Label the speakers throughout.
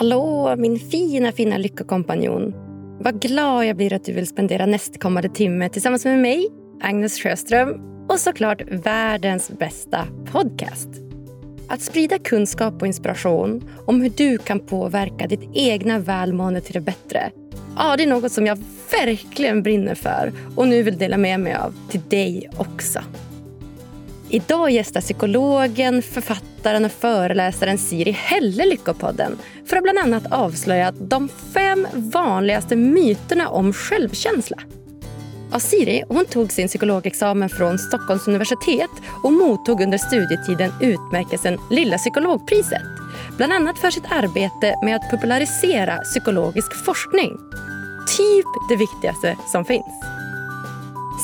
Speaker 1: Hallå, min fina, fina lyckokompanjon. Vad glad jag blir att du vill spendera nästkommande timme tillsammans med mig, Agnes Sjöström och såklart världens bästa podcast. Att sprida kunskap och inspiration om hur du kan påverka ditt egna välmående till det bättre Ja, det är något som jag verkligen brinner för och nu vill dela med mig av till dig också. Idag gästar psykologen, författaren och föreläsaren Siri Helle Lyckopodden för att bland annat avslöja de fem vanligaste myterna om självkänsla. Ja, Siri hon tog sin psykologexamen från Stockholms universitet och mottog under studietiden utmärkelsen Lilla psykologpriset. Bland annat för sitt arbete med att popularisera psykologisk forskning. Typ det viktigaste som finns.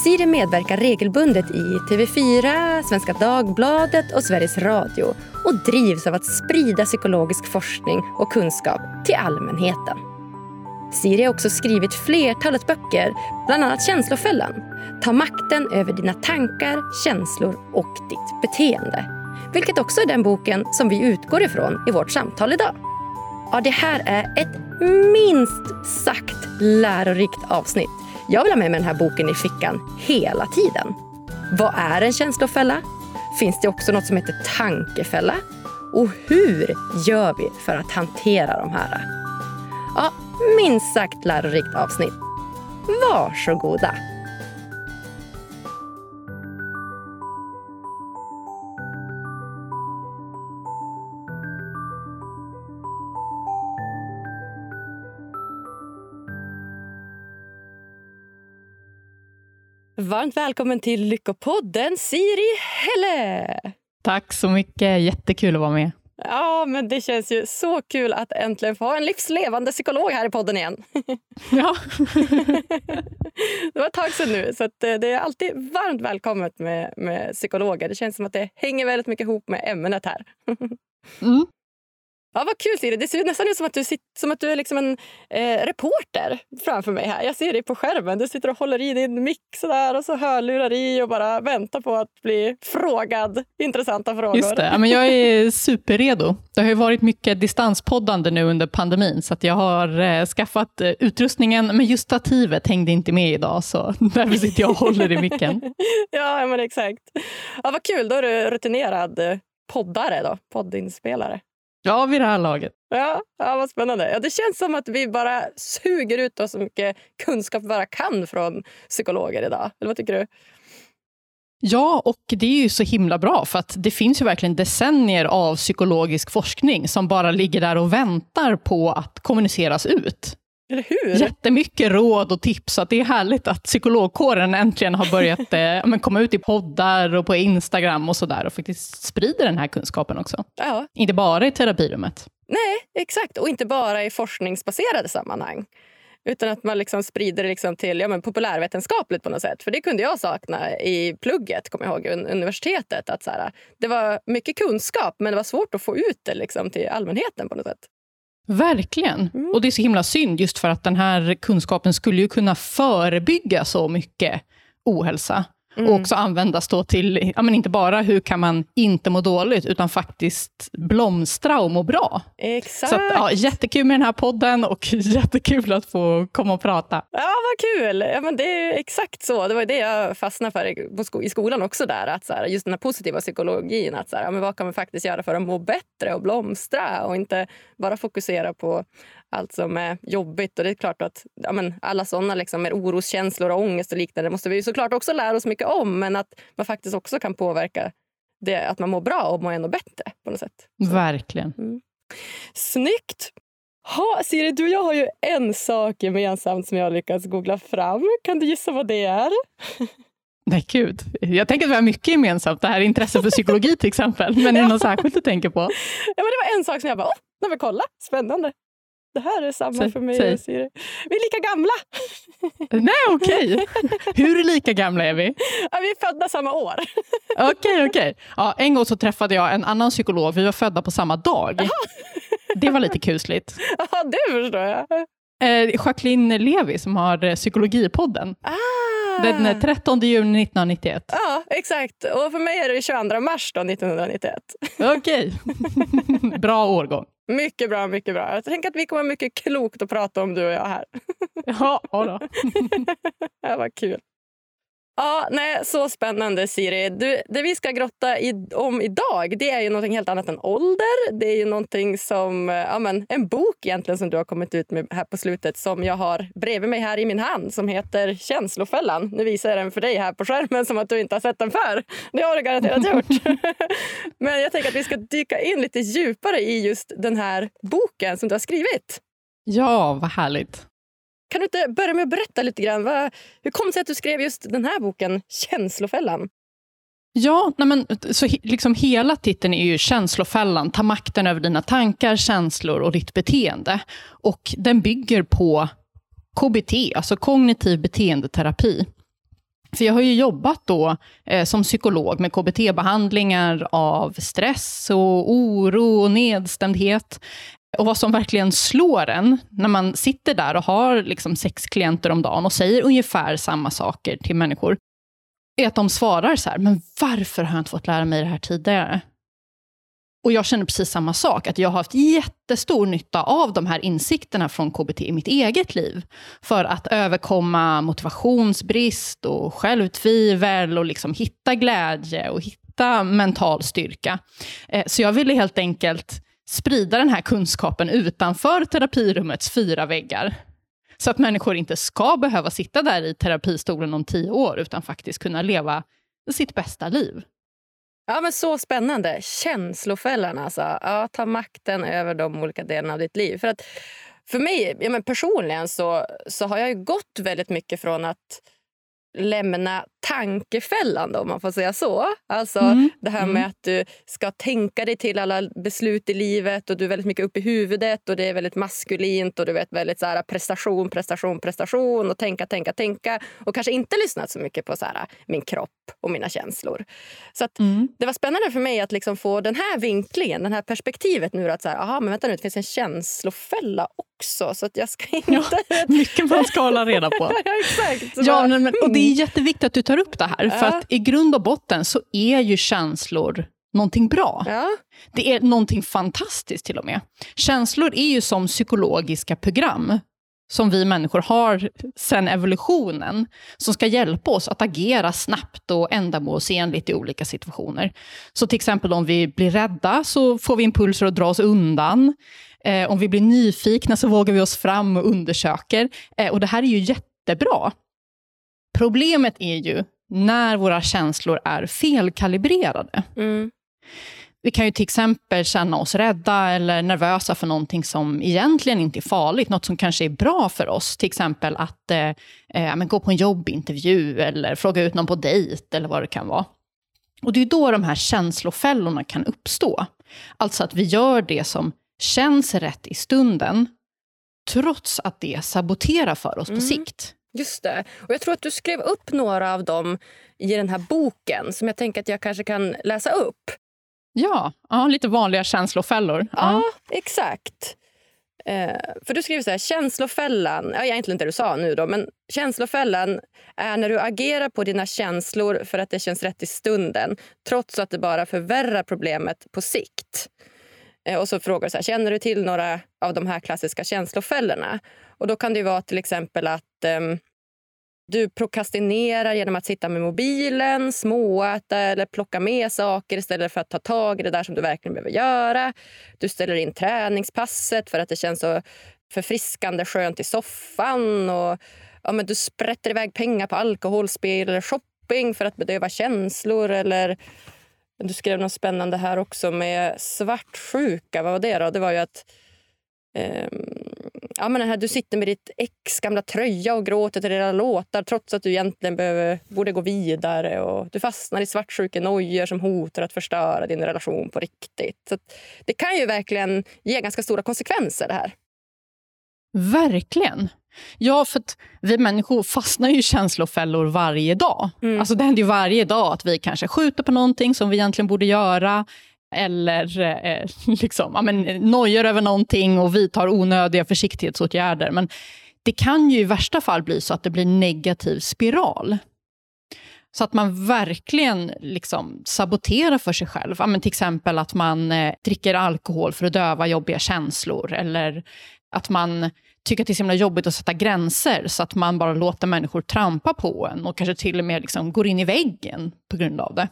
Speaker 1: Siri medverkar regelbundet i TV4, Svenska Dagbladet och Sveriges Radio och drivs av att sprida psykologisk forskning och kunskap till allmänheten. Siri har också skrivit flertalet böcker, bland annat Känslofällan. Ta makten över dina tankar, känslor och ditt beteende. Vilket också är den boken som vi utgår ifrån i vårt samtal idag. Ja, det här är ett minst sagt lärorikt avsnitt. Jag vill ha med mig den här boken i fickan hela tiden. Vad är en känslofälla? Finns det också något som heter tankefälla? Och hur gör vi för att hantera de här? Ja, minst sagt lärorikt avsnitt. Varsågoda! Varmt välkommen till Lyckopodden, Siri Helle!
Speaker 2: Tack så mycket. Jättekul att vara med.
Speaker 1: Ja, men det känns ju så kul att äntligen få ha en livslevande psykolog här i podden igen.
Speaker 2: Ja.
Speaker 1: det var ett tag sedan nu, så eh, det är alltid varmt välkommet med, med psykologer. Det känns som att det hänger väldigt mycket ihop med ämnet här.
Speaker 2: Mm.
Speaker 1: Ja, vad kul Siri. Det ser nästan ut som att du, sitter, som att du är liksom en eh, reporter framför mig här. Jag ser dig på skärmen. Du sitter och håller i din mick och så hörlurar i och bara väntar på att bli frågad intressanta frågor.
Speaker 2: Just det. Ja, men jag är superredo. Det har ju varit mycket distanspoddande nu under pandemin, så att jag har eh, skaffat eh, utrustningen, men just stativet hängde inte med idag, så därför sitter jag och håller i micken.
Speaker 1: ja, men exakt. Ja, vad kul. Då är du rutinerad poddare, då, poddinspelare.
Speaker 2: Ja, vid det här laget.
Speaker 1: Ja, ja vad spännande. Ja, det känns som att vi bara suger ut oss så mycket kunskap vi bara kan från psykologer idag. Eller vad tycker du?
Speaker 2: Ja, och det är ju så himla bra, för att det finns ju verkligen decennier av psykologisk forskning som bara ligger där och väntar på att kommuniceras ut.
Speaker 1: Eller hur?
Speaker 2: Jättemycket råd och tips. Så det är härligt att psykologkåren äntligen har börjat eh, komma ut i poddar och på Instagram och sådär och faktiskt sprider den här kunskapen också.
Speaker 1: Ja.
Speaker 2: Inte bara i terapirummet.
Speaker 1: Nej, exakt. Och inte bara i forskningsbaserade sammanhang. Utan att man liksom sprider det liksom till ja, men populärvetenskapligt på något sätt. För det kunde jag sakna i plugget, kommer jag ihåg, universitetet. Att så här, det var mycket kunskap, men det var svårt att få ut det liksom till allmänheten på något sätt.
Speaker 2: Verkligen. Mm. Och det är så himla synd, just för att den här kunskapen skulle ju kunna förebygga så mycket ohälsa. Mm. Och också användas då till, ja, men inte bara hur kan man inte må dåligt, utan faktiskt blomstra och må bra.
Speaker 1: Exakt.
Speaker 2: Så att, ja, jättekul med den här podden och jättekul att få komma och prata.
Speaker 1: Ja, vad kul! Ja, men det är exakt så. Det var det jag fastnade för i skolan också. där. Att så här, just den här positiva psykologin. Att så här, ja, men vad kan man faktiskt göra för att må bättre och blomstra? Och inte bara fokusera på allt som är jobbigt. Och det är klart att ja, men alla såna liksom, med oroskänslor och ångest och liknande måste vi såklart också lära oss mycket om. Men att man faktiskt också kan påverka det, att man mår bra och mår ännu bättre. på något sätt.
Speaker 2: Så. Verkligen.
Speaker 1: Mm. Snyggt! Ha, Siri, du och jag har ju en sak gemensamt som jag har lyckats googla fram. Kan du gissa vad det är?
Speaker 2: Nej, gud. Jag tänker att vi har mycket gemensamt. Det här intresset för psykologi till exempel. Men är det något särskilt du tänker på?
Speaker 1: Ja, men det var en sak som jag bara, åh, men kolla, spännande. Det här är samma säg, för mig och Siri. Vi är lika gamla.
Speaker 2: Nej, okej. Okay. Hur lika gamla är vi?
Speaker 1: Ja, vi är födda samma år.
Speaker 2: Okej, okay, okej. Okay. Ja, en gång så träffade jag en annan psykolog. Vi var födda på samma dag. Det var lite kusligt.
Speaker 1: Ja, det förstår jag.
Speaker 2: Eh, Jacqueline Levi som har eh, Psykologipodden.
Speaker 1: Ah.
Speaker 2: Den 13 eh, juni 1991.
Speaker 1: Ja, exakt. Och för mig är det 22 mars då, 1991.
Speaker 2: Okej. Bra årgång.
Speaker 1: Mycket bra, mycket bra. Jag tänker att vi kommer mycket klokt att prata om du och jag här.
Speaker 2: Ja, ja då.
Speaker 1: det var kul. Ja, nej, Så spännande, Siri. Du, det vi ska grotta i, om idag det är ju något helt annat än ålder. Det är ju någonting som, ja, men, en bok egentligen som du har kommit ut med här på slutet som jag har bredvid mig här i min hand som heter Känslofällan. Nu visar jag den för dig här på skärmen som att du inte har sett den för. Det har du garanterat gjort. men jag tänker att vi ska dyka in lite djupare i just den här boken som du har skrivit.
Speaker 2: Ja, vad härligt.
Speaker 1: Kan du inte börja med att berätta lite grann? Vad, hur kom det sig att du skrev just den här boken, Känslofällan?
Speaker 2: Ja, nej men, så liksom hela titeln är ju Känslofällan. Ta makten över dina tankar, känslor och ditt beteende. Och Den bygger på KBT, alltså kognitiv beteendeterapi. För jag har ju jobbat då eh, som psykolog med KBT-behandlingar av stress, och oro och nedstämdhet. Och vad som verkligen slår en när man sitter där och har liksom sex klienter om dagen och säger ungefär samma saker till människor, är att de svarar så här, men varför har jag inte fått lära mig det här tidigare? Och jag känner precis samma sak, att jag har haft jättestor nytta av de här insikterna från KBT i mitt eget liv. För att överkomma motivationsbrist och självtvivel och liksom hitta glädje och hitta mental styrka. Eh, så jag ville helt enkelt sprida den här kunskapen utanför terapirummets fyra väggar. Så att människor inte ska behöva sitta där i terapistolen om tio år, utan faktiskt kunna leva sitt bästa liv.
Speaker 1: Ja, men Så spännande. Känslofällan, alltså. Ja, ta makten över de olika delarna av ditt liv. För att för mig ja, men personligen så, så har jag gått väldigt mycket från att lämna tankefällan, då, om man får säga så. Alltså mm. Det här med mm. att du ska tänka dig till alla beslut i livet och du är väldigt mycket uppe i huvudet och det är väldigt maskulint och du vet väldigt så här, prestation, prestation, prestation och tänka, tänka, tänka och kanske inte lyssnat så mycket på så här, min kropp och mina känslor. Så att, mm. Det var spännande för mig att liksom få den här vinklingen, det här perspektivet nu. Att så här, aha, men vänta nu, det finns en känslofälla också. Så att jag ska inte...
Speaker 2: Ja, mycket man ska hålla reda på.
Speaker 1: ja, exakt.
Speaker 2: Ja, men, och det är mm. jätteviktigt att du tar upp det här. För att i grund och botten så är ju känslor någonting bra.
Speaker 1: Ja.
Speaker 2: Det är någonting fantastiskt till och med. Känslor är ju som psykologiska program som vi människor har sen evolutionen, som ska hjälpa oss att agera snabbt och ändamålsenligt i olika situationer. Så till exempel om vi blir rädda så får vi impulser att dra oss undan. Eh, om vi blir nyfikna så vågar vi oss fram och undersöker. Eh, och det här är ju jättebra. Problemet är ju när våra känslor är felkalibrerade.
Speaker 1: Mm.
Speaker 2: Vi kan ju till exempel känna oss rädda eller nervösa för någonting som egentligen inte är farligt, något som kanske är bra för oss. Till exempel att eh, eh, gå på en jobbintervju eller fråga ut någon på dejt eller vad det kan vara. Och Det är då de här känslofällorna kan uppstå. Alltså att vi gör det som känns rätt i stunden, trots att det saboterar för oss mm. på sikt.
Speaker 1: Just det. Och Jag tror att du skrev upp några av dem i den här boken som jag tänker att jag kanske kan läsa upp.
Speaker 2: Ja, ja lite vanliga känslofällor.
Speaker 1: Ja, ja exakt. Eh, för du skriver så här, känslofällan, ja, egentligen det du sa nu då, men känslofällan är när du agerar på dina känslor för att det känns rätt i stunden, trots att det bara förvärrar problemet på sikt. Eh, och så frågar du så här, känner du till några av de här klassiska känslofällorna? Och då kan det vara till exempel att um, du prokrastinerar genom att sitta med mobilen, småäta eller plocka med saker istället för att ta tag i det där som du verkligen behöver göra. Du ställer in träningspasset för att det känns så förfriskande skönt i soffan. Och, ja, men du sprätter iväg pengar på alkoholspel eller shopping för att bedöva känslor. Eller, du skrev något spännande här också med svartsjuka. Vad var det då? Det var ju att um, ja, men här, du sitter med ditt ex gamla tröja och gråter till era låtar trots att du egentligen behöver, borde gå vidare. Och du fastnar i svartsjukenojor som hotar att förstöra din relation på riktigt. Så det kan ju verkligen ge ganska stora konsekvenser det här.
Speaker 2: Verkligen. Ja, för vi människor fastnar ju i känslofällor varje dag. Mm. Alltså, det händer ju varje dag att vi kanske skjuter på någonting som vi egentligen borde göra eller eh, liksom, ja, men, eh, nojar över någonting och vidtar onödiga försiktighetsåtgärder. Men det kan ju i värsta fall bli så att det blir negativ spiral. Så att man verkligen liksom saboterar för sig själv. Ja, men till exempel att man eh, dricker alkohol för att döva jobbiga känslor. Eller att man tycker att det är så himla jobbigt att sätta gränser så att man bara låter människor trampa på en och kanske till och med liksom går in i väggen på grund av det.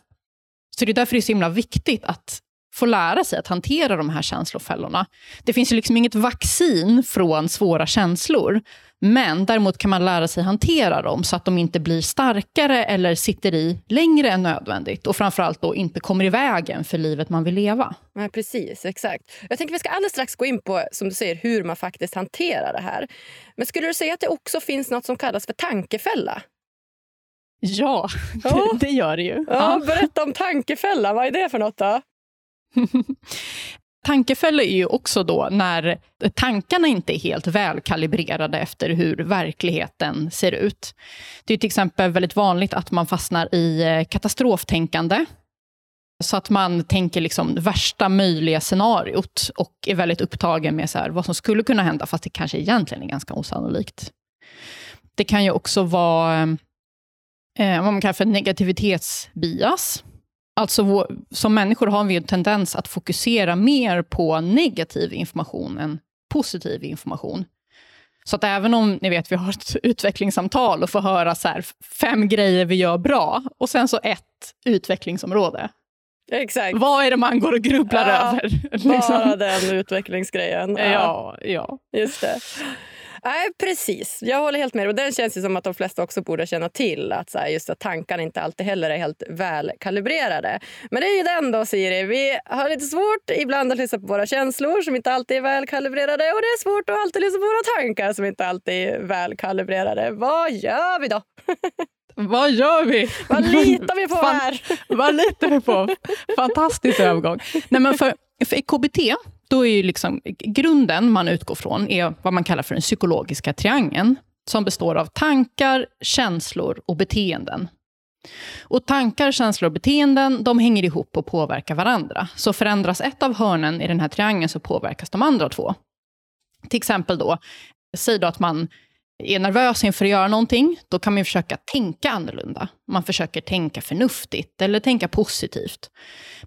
Speaker 2: Så det är därför det är så himla viktigt att få lära sig att hantera de här känslofällorna. Det finns ju liksom inget vaccin från svåra känslor, men däremot kan man lära sig hantera dem så att de inte blir starkare eller sitter i längre än nödvändigt och framförallt då inte kommer i vägen för livet man vill leva.
Speaker 1: Ja, precis, exakt. Jag tänker Vi ska alldeles strax gå in på som du säger, hur man faktiskt hanterar det här. Men skulle du säga att det också finns något som kallas för tankefälla?
Speaker 2: Ja, ja. Det, det, gör det ju.
Speaker 1: Ja, berätta om tankefälla. Vad är det för något? då?
Speaker 2: Tankefälla är ju också då när tankarna inte är helt välkalibrerade efter hur verkligheten ser ut. Det är till exempel väldigt vanligt att man fastnar i eh, katastroftänkande. Så att man tänker liksom värsta möjliga scenariot och är väldigt upptagen med så här, vad som skulle kunna hända, fast det kanske egentligen är ganska osannolikt. Det kan ju också vara eh, vad man kallar för negativitetsbias. Alltså, som människor har vi en tendens att fokusera mer på negativ information än positiv information. Så att även om ni vet, vi har ett utvecklingssamtal och får höra så här, fem grejer vi gör bra och sen så ett utvecklingsområde.
Speaker 1: Exakt.
Speaker 2: Vad är det man går och grubblar ja, över?
Speaker 1: Bara den utvecklingsgrejen.
Speaker 2: Ja, ja. ja.
Speaker 1: Just det. Nej, precis. Jag håller helt med. Och Den känns ju som att de flesta också borde känna till. Att så här, just att tankarna inte alltid heller är helt välkalibrerade. Men det är ju den då, Siri. Vi har lite svårt ibland att lyssna på våra känslor som inte alltid är välkalibrerade. Och det är svårt att alltid lyssna på våra tankar som inte alltid är välkalibrerade. Vad gör vi då?
Speaker 2: Vad gör vi?
Speaker 1: Vad litar vi på här?
Speaker 2: Vad litar vi på? Fantastisk övergång. Nej, men för, för KBT då är ju liksom, grunden man utgår från är vad man kallar för den psykologiska triangeln, som består av tankar, känslor och beteenden. Och Tankar, känslor och beteenden de hänger ihop och påverkar varandra. Så förändras ett av hörnen i den här triangeln så påverkas de andra två. Till exempel då, säg då att man är nervös inför att göra någonting, då kan man försöka tänka annorlunda. Man försöker tänka förnuftigt eller tänka positivt.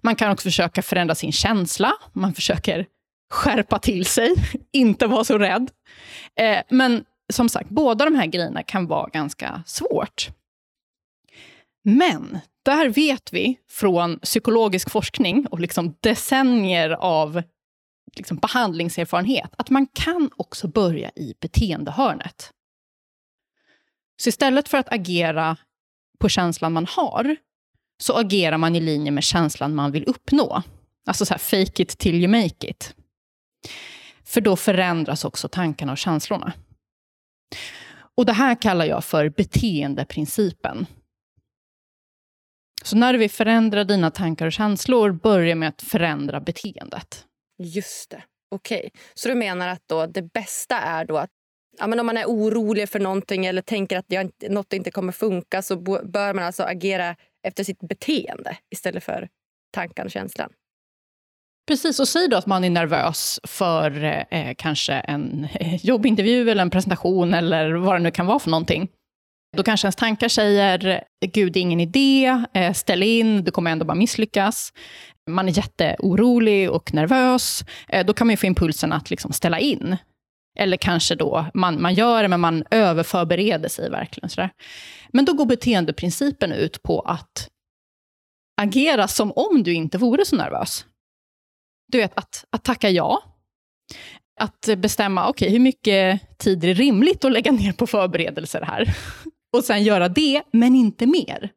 Speaker 2: Man kan också försöka förändra sin känsla. Man försöker skärpa till sig, inte vara så rädd. Eh, men som sagt, båda de här grejerna kan vara ganska svårt. Men där vet vi från psykologisk forskning och liksom decennier av liksom behandlingserfarenhet att man kan också börja i beteendehörnet. Så istället för att agera på känslan man har, så agerar man i linje med känslan man vill uppnå. Alltså så här, fake it till you make it. För då förändras också tankarna och känslorna. Och Det här kallar jag för beteendeprincipen. Så när du vill förändra dina tankar och känslor, börja med att förändra beteendet.
Speaker 1: Just det. Okej. Okay. Så du menar att då det bästa är då att ja, men om man är orolig för någonting eller tänker att jag, något inte kommer funka så bör man alltså agera efter sitt beteende istället för tanken och känslan?
Speaker 2: Precis, och säg då att man är nervös för eh, kanske en jobbintervju eller en presentation eller vad det nu kan vara för någonting. Då kanske ens tankar säger, gud det är ingen idé, eh, ställ in, du kommer ändå bara misslyckas. Man är jätteorolig och nervös. Eh, då kan man få impulsen att liksom ställa in. Eller kanske då, man, man gör det men man överförbereder sig verkligen. Sådär. Men då går beteendeprincipen ut på att agera som om du inte vore så nervös. Du vet, att, att tacka ja. Att bestämma, okej, okay, hur mycket tid är det rimligt att lägga ner på förberedelser här? Och sen göra det, men inte mer.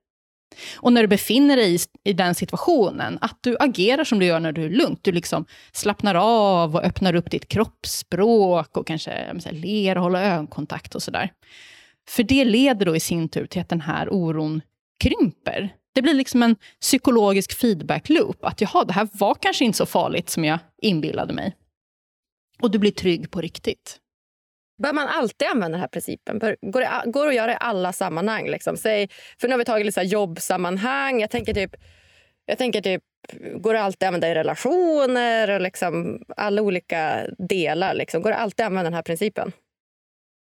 Speaker 2: Och när du befinner dig i, i, den situationen, att du agerar som du gör när du är lugnt. Du liksom slappnar av och öppnar upp ditt kroppsspråk och kanske här, ler och håller ögonkontakt och sådär. För det leder då i sin tur till att den här oron krymper. Det blir liksom en psykologisk feedback-loop. Att jaha, det här var kanske inte så farligt som jag inbillade mig. Och du blir trygg på riktigt.
Speaker 1: Bör man alltid använda den här principen? Går det, går det att göra i alla sammanhang? Liksom? Säg, för nu har vi tagit lite jobbsammanhang. Jag tänker typ, jag tänker typ, går det alltid att använda i relationer? Och liksom alla olika delar. Liksom. Går det alltid att använda den här principen?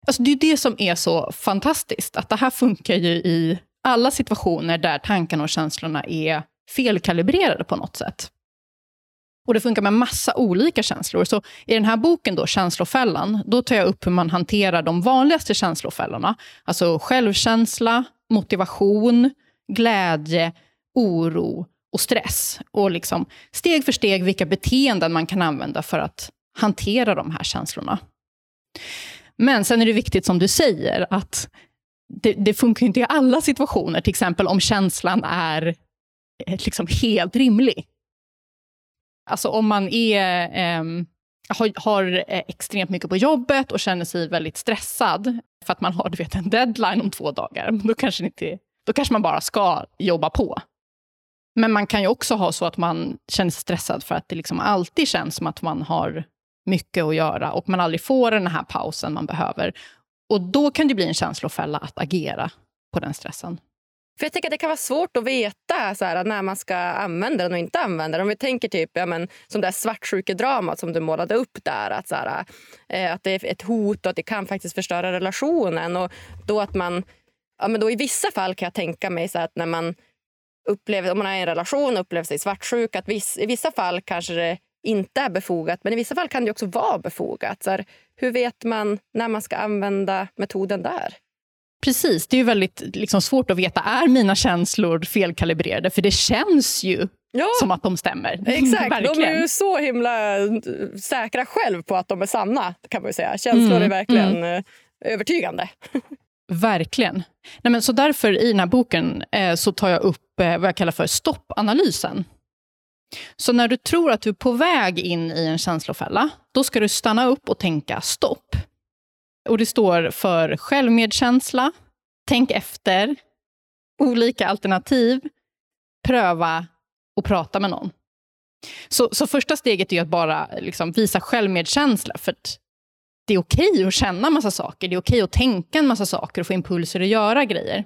Speaker 2: Alltså det är det som är så fantastiskt. Att det här funkar ju i alla situationer där tankarna och känslorna är felkalibrerade på något sätt. Och det funkar med massa olika känslor. Så i den här boken, då, Känslofällan, då tar jag upp hur man hanterar de vanligaste känslofällorna. Alltså självkänsla, motivation, glädje, oro och stress. Och liksom steg för steg vilka beteenden man kan använda för att hantera de här känslorna. Men sen är det viktigt som du säger, att det, det funkar inte i alla situationer. Till exempel om känslan är eh, liksom helt rimlig. Alltså om man är, eh, har, har, eh, extremt mycket på jobbet och känner sig väldigt stressad för att man har du vet, en deadline om två dagar, då kanske, inte, då kanske man bara ska jobba på. Men man kan ju också ha så att man känner sig stressad för att det liksom alltid känns som att man har mycket att göra och man aldrig får den här pausen man behöver. Och då kan det bli en känslofälla att agera på den stressen.
Speaker 1: För jag tänker att Det kan vara svårt att veta så här, när man ska använda den och inte använda den. Om vi tänker typ ja, men, som det svartsjukedramat som du målade upp där. Att, så här, eh, att det är ett hot och att det kan faktiskt förstöra relationen. Och då att man, ja, men då I vissa fall kan jag tänka mig så här, att när man upplever, om man är i en relation och upplever sig svartsjuk, att viss, i vissa fall kanske det inte är befogat, men i vissa fall kan det också vara befogat. Så här, hur vet man när man ska använda metoden där?
Speaker 2: Precis, det är väldigt liksom, svårt att veta, är mina känslor felkalibrerade? För det känns ju ja, som att de stämmer.
Speaker 1: Exakt, de är ju så himla säkra själv på att de är sanna. kan man säga. Känslor mm, är verkligen mm. Eh, övertygande.
Speaker 2: Verkligen. Nej, men så därför i den här boken eh, så tar jag upp eh, vad jag kallar för stoppanalysen. Så när du tror att du är på väg in i en känslofälla, då ska du stanna upp och tänka stopp. Och det står för självmedkänsla, tänk efter, olika alternativ, pröva och prata med någon. Så, så första steget är att bara liksom visa självmedkänsla. För det är okej okay att känna massa saker, det är okej okay att tänka en massa saker och få impulser att göra grejer.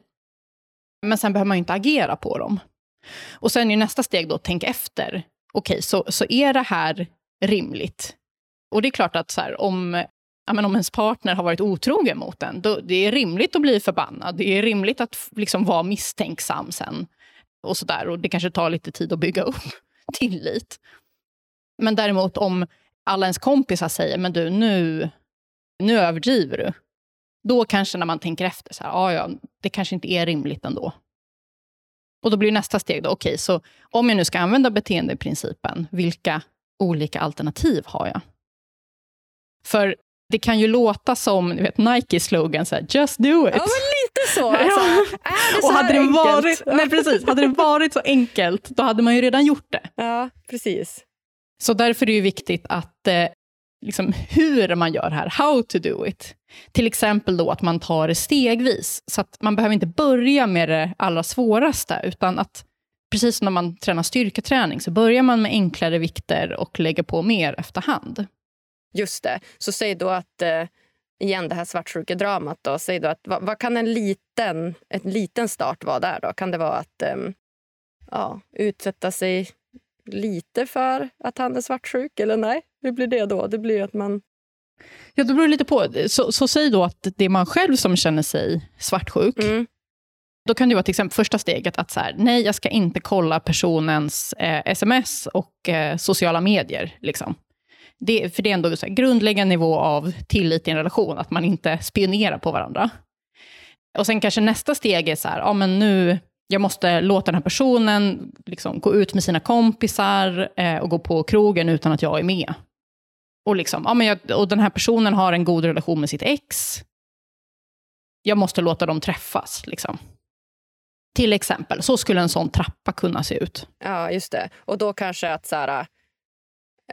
Speaker 2: Men sen behöver man inte agera på dem. Och sen är nästa steg då att tänka efter. Okej, okay, så, så är det här rimligt? Och det är klart att så här, om, ja, men om ens partner har varit otrogen mot en, då, det är rimligt att bli förbannad. Det är rimligt att liksom vara misstänksam sen. Och, så där. och Det kanske tar lite tid att bygga upp tillit. Men däremot om alla ens kompisar säger, men du, nu, nu överdriver du. Då kanske när man tänker efter, så här, ah, ja, det kanske inte är rimligt ändå. Och då blir nästa steg, då, okej, okay, så om jag nu ska använda beteendeprincipen, vilka olika alternativ har jag? För det kan ju låta som du vet, Nikes slogan, så här, just do it.
Speaker 1: Ja, lite så. Alltså.
Speaker 2: ja. Är det så och hade det, varit, nej, precis, hade det varit så enkelt, då hade man ju redan gjort det.
Speaker 1: Ja, precis.
Speaker 2: Så därför är det viktigt att eh, liksom, hur man gör här, how to do it. Till exempel då att man tar det stegvis, så att man behöver inte börja med det allra svåraste, utan att precis som när man tränar styrketräning, så börjar man med enklare vikter och lägger på mer efterhand.
Speaker 1: Just det. Så säg då att, eh, igen det här svartsjukedramat, då, säg då att, vad, vad, kan en liten, en liten start vara där? då? Kan det vara att eh, ja, utsätta sig lite för att han är svartsjuk, eller nej? Hur blir det då? Det blir att man...
Speaker 2: Ja, det beror lite på. Så, så säg då att det är man själv som känner sig svartsjuk. Mm. Då kan det vara till exempel första steget att så här, nej, jag ska inte kolla personens eh, sms och eh, sociala medier. Liksom. Det, för det är ändå en grundläggande nivå av tillit i en relation, att man inte spionerar på varandra. Och sen kanske nästa steg är så här, ja men nu, jag måste låta den här personen liksom gå ut med sina kompisar eh, och gå på krogen utan att jag är med. Och, liksom, ja, men jag, och den här personen har en god relation med sitt ex. Jag måste låta dem träffas. Liksom. Till exempel, så skulle en sån trappa kunna se ut.
Speaker 1: Ja, just det. Och då kanske att så här,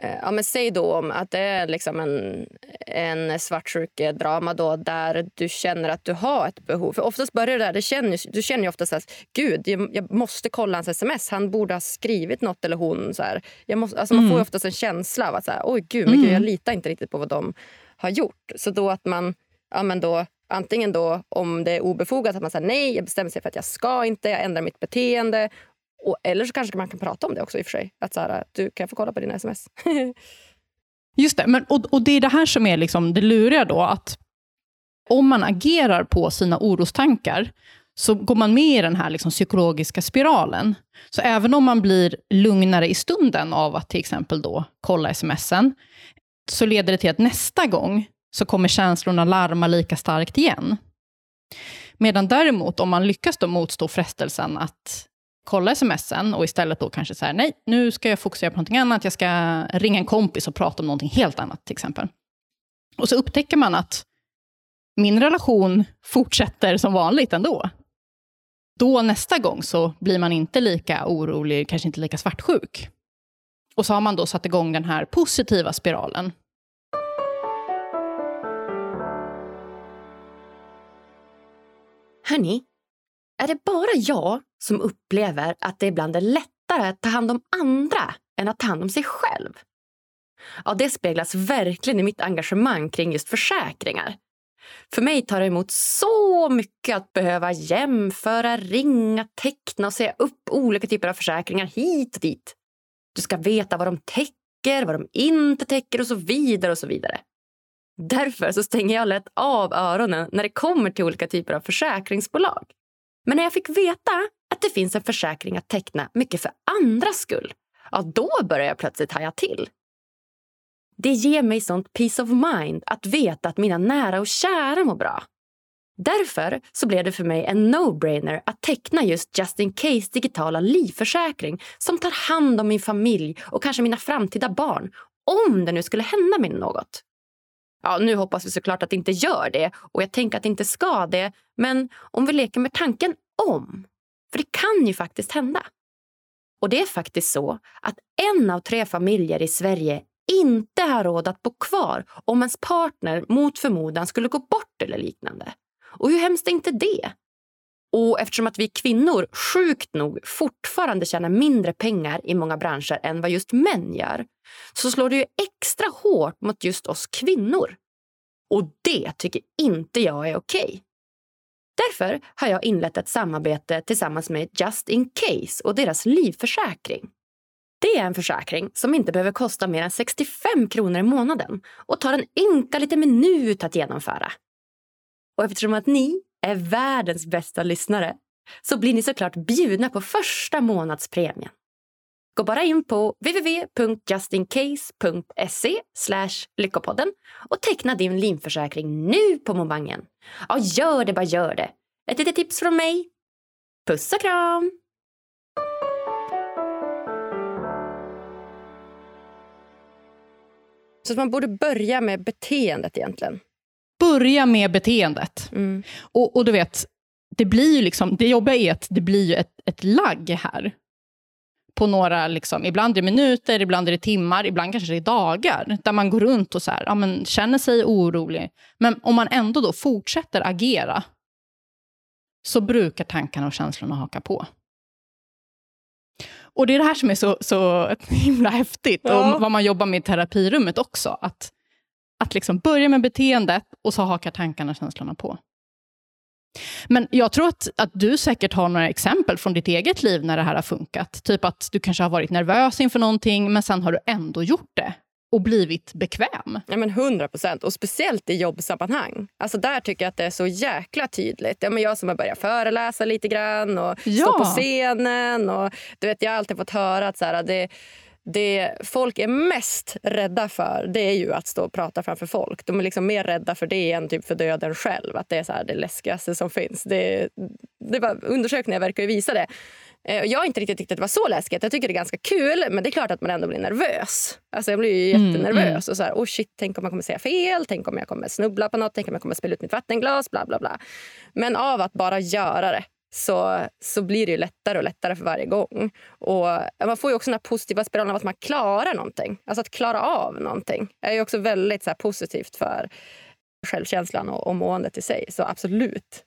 Speaker 1: ja, men säg då om att det är liksom en, en svartsjukedrama då där du känner att du har ett behov. För oftast börjar det där, det känner, du känner ju oftast att gud, jag, måste kolla hans sms. Han borde ha skrivit nåt eller hon. Så här. Jag måste, alltså, Man får mm. oftast en känsla av att så här, oj gud, men gud, jag mm. litar inte riktigt på vad de har gjort. Så då att man ja, men då, antingen då om det är obefogat att man säger nej, jag bestämmer sig för att jag ska inte, jag ändrar mitt beteende och, eller så kanske man kan prata om det också i och för sig. Att så här, du kan få kolla på dina sms.
Speaker 2: Just det, men, och, och det är det här som är liksom det luriga då. Att om man agerar på sina orostankar, så går man med i den här liksom psykologiska spiralen. Så även om man blir lugnare i stunden av att till exempel då kolla smsen, så leder det till att nästa gång så kommer känslorna larma lika starkt igen. Medan däremot om man lyckas då motstå frestelsen att kolla smsen och istället då kanske säga nej, nu ska jag fokusera på någonting annat, jag ska ringa en kompis och prata om någonting helt annat till exempel. Och så upptäcker man att min relation fortsätter som vanligt ändå. Då nästa gång så blir man inte lika orolig, kanske inte lika svartsjuk. Och så har man då satt igång den här positiva spiralen.
Speaker 1: Hörni, är det bara jag som upplever att det ibland är lättare att ta hand om andra än att ta hand om sig själv? Ja, det speglas verkligen i mitt engagemang kring just försäkringar. För mig tar det emot så mycket att behöva jämföra, ringa, teckna och säga upp olika typer av försäkringar hit och dit. Du ska veta vad de täcker, vad de inte täcker och så vidare och så vidare. Därför så stänger jag lätt av öronen när det kommer till olika typer av försäkringsbolag. Men när jag fick veta att det finns en försäkring att teckna mycket för andras skull, ja då började jag plötsligt haja till. Det ger mig sånt peace of mind att veta att mina nära och kära mår bra. Därför så blev det för mig en no-brainer att teckna just Just In Case digitala livförsäkring som tar hand om min familj och kanske mina framtida barn om det nu skulle hända mig något. Ja, nu hoppas vi såklart att det inte gör det och jag tänker att det inte ska det. Men om vi leker med tanken om. För det kan ju faktiskt hända. Och det är faktiskt så att en av tre familjer i Sverige inte har råd att bo kvar om ens partner mot förmodan skulle gå bort eller liknande. Och hur hemskt är inte det? Och eftersom att vi kvinnor sjukt nog fortfarande tjänar mindre pengar i många branscher än vad just män gör så slår det ju extra hårt mot just oss kvinnor. Och det tycker inte jag är okej. Okay. Därför har jag inlett ett samarbete tillsammans med Just In Case och deras livförsäkring. Det är en försäkring som inte behöver kosta mer än 65 kronor i månaden och tar en ynka liten minut att genomföra. Och eftersom att ni är världens bästa lyssnare så blir ni såklart bjudna på första månadspremien. Gå bara in på www.justincase.se lyckopodden och teckna din livförsäkring nu på mobangen. Ja, gör det, bara gör det. Ett litet tips från mig. Puss och kram! Så man borde börja med beteendet egentligen?
Speaker 2: Börja med beteendet. Mm. Och, och, du vet, det blir ju liksom, det jobbiga är att det blir ett, ett lagg här. På några, liksom, ibland är det minuter, ibland är det timmar, ibland kanske det är dagar. Där man går runt och så här, ja, men, känner sig orolig. Men om man ändå då fortsätter agera, så brukar tankarna och känslorna haka på. Och det är det här som är så, så himla häftigt, ja. och vad man jobbar med i terapirummet också. Att, att liksom börja med beteendet och så hakar tankarna och känslorna på. Men jag tror att, att du säkert har några exempel från ditt eget liv när det här har funkat. Typ att du kanske har varit nervös inför någonting, men sen har du ändå gjort det och blivit bekväm.
Speaker 1: Ja, men 100 procent. Och speciellt i jobbsammanhang. Alltså där tycker jag att det är så jäkla tydligt. Ja, men jag som har börjat föreläsa lite grann och ja. stå på scenen. Och, du vet, jag har alltid fått höra att så här, det, det folk är mest rädda för det är ju att stå och prata framför folk. De är liksom mer rädda för det än typ för döden själv. Att Det är så det läskigaste som finns. Det, det var, undersökningar verkar ju visa det. Eh, jag har inte riktigt tyckt att det var så läskigt. Jag tycker det är ganska kul, men det är klart att man ändå blir nervös. Alltså jag blir ju mm, jättenervös. Mm, mm. Och så här, oh shit, tänk om jag kommer säga fel, tänk om jag kommer snubbla på något, tänk om jag kommer spilla ut mitt vattenglas, bla bla bla. Men av att bara göra det så, så blir det ju lättare och lättare för varje gång. Och Man får ju också den positiva spiralen av att man klarar någonting. Alltså att klara av någonting är ju också väldigt så positivt för självkänslan och, och måendet i sig. Så absolut,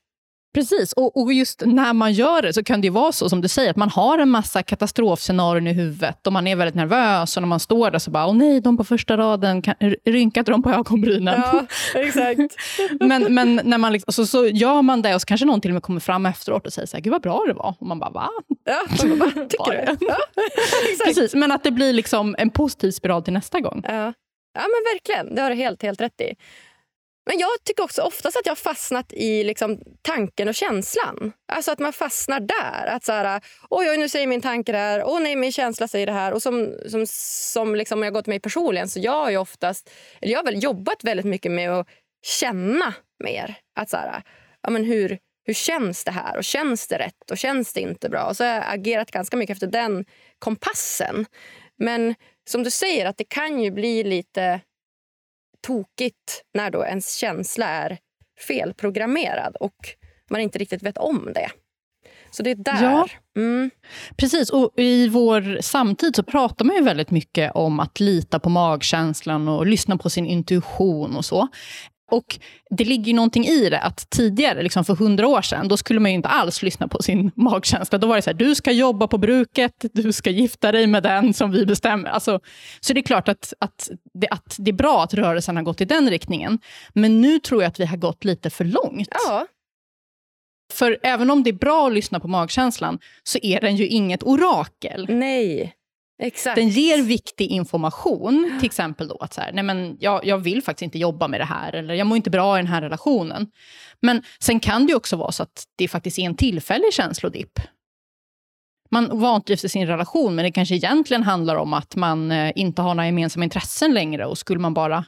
Speaker 2: Precis, och, och, just när man gör det så kan det vara så som du säger, att man har en massa katastrofscenarion i huvudet och man är väldigt nervös och när man står där så bara, åh nej, de på första raden, kan, rynkade de på ögonbrynen?
Speaker 1: Ja, exakt.
Speaker 2: men men när man liksom, så, så gör man det och så kanske någon till och med kommer fram efteråt och säger så här, gud vad bra det var. Och man bara, va?
Speaker 1: Ja, bara, tycker du? Ja,
Speaker 2: Precis, men att det blir liksom en positiv spiral till nästa gång.
Speaker 1: Ja, ja men verkligen, det har du helt, helt rätt i. Men jag tycker också oftast att jag har fastnat i liksom tanken och känslan. Alltså att man fastnar där. Att så här, oj, oj, nu säger min tanke det här. Åh nej, min känsla säger det här. Och som, som, som liksom, jag går till mig personligen så jag har ju oftast, eller jag har väl jobbat väldigt mycket med att känna mer. Att så här, ja, men hur, hur känns det här? Och Känns det rätt? Och känns det inte bra? Och så har jag agerat ganska mycket efter den kompassen. Men som du säger, att det kan ju bli lite tokigt när då ens känsla är felprogrammerad och man inte riktigt vet om det. Så det är där. Ja, mm.
Speaker 2: Precis, och i vår samtid så pratar man ju väldigt mycket om att lita på magkänslan och lyssna på sin intuition och så. Och det ligger ju någonting i det, att tidigare, liksom för hundra år sedan, då skulle man inte alls lyssna på sin magkänsla. Då var det så här, du ska jobba på bruket, du ska gifta dig med den som vi bestämmer. Alltså, så det är klart att, att, det, att det är bra att rörelsen har gått i den riktningen. Men nu tror jag att vi har gått lite för långt.
Speaker 1: Ja.
Speaker 2: För även om det är bra att lyssna på magkänslan, så är den ju inget orakel.
Speaker 1: Nej. Exakt.
Speaker 2: Den ger viktig information, till exempel då att så här, nej men jag, jag vill faktiskt inte jobba med det här, eller jag mår inte bra i den här relationen. Men sen kan det också vara så att det faktiskt är en tillfällig känslodipp. Man vantrivs i sin relation, men det kanske egentligen handlar om att man eh, inte har några gemensamma intressen längre och skulle man bara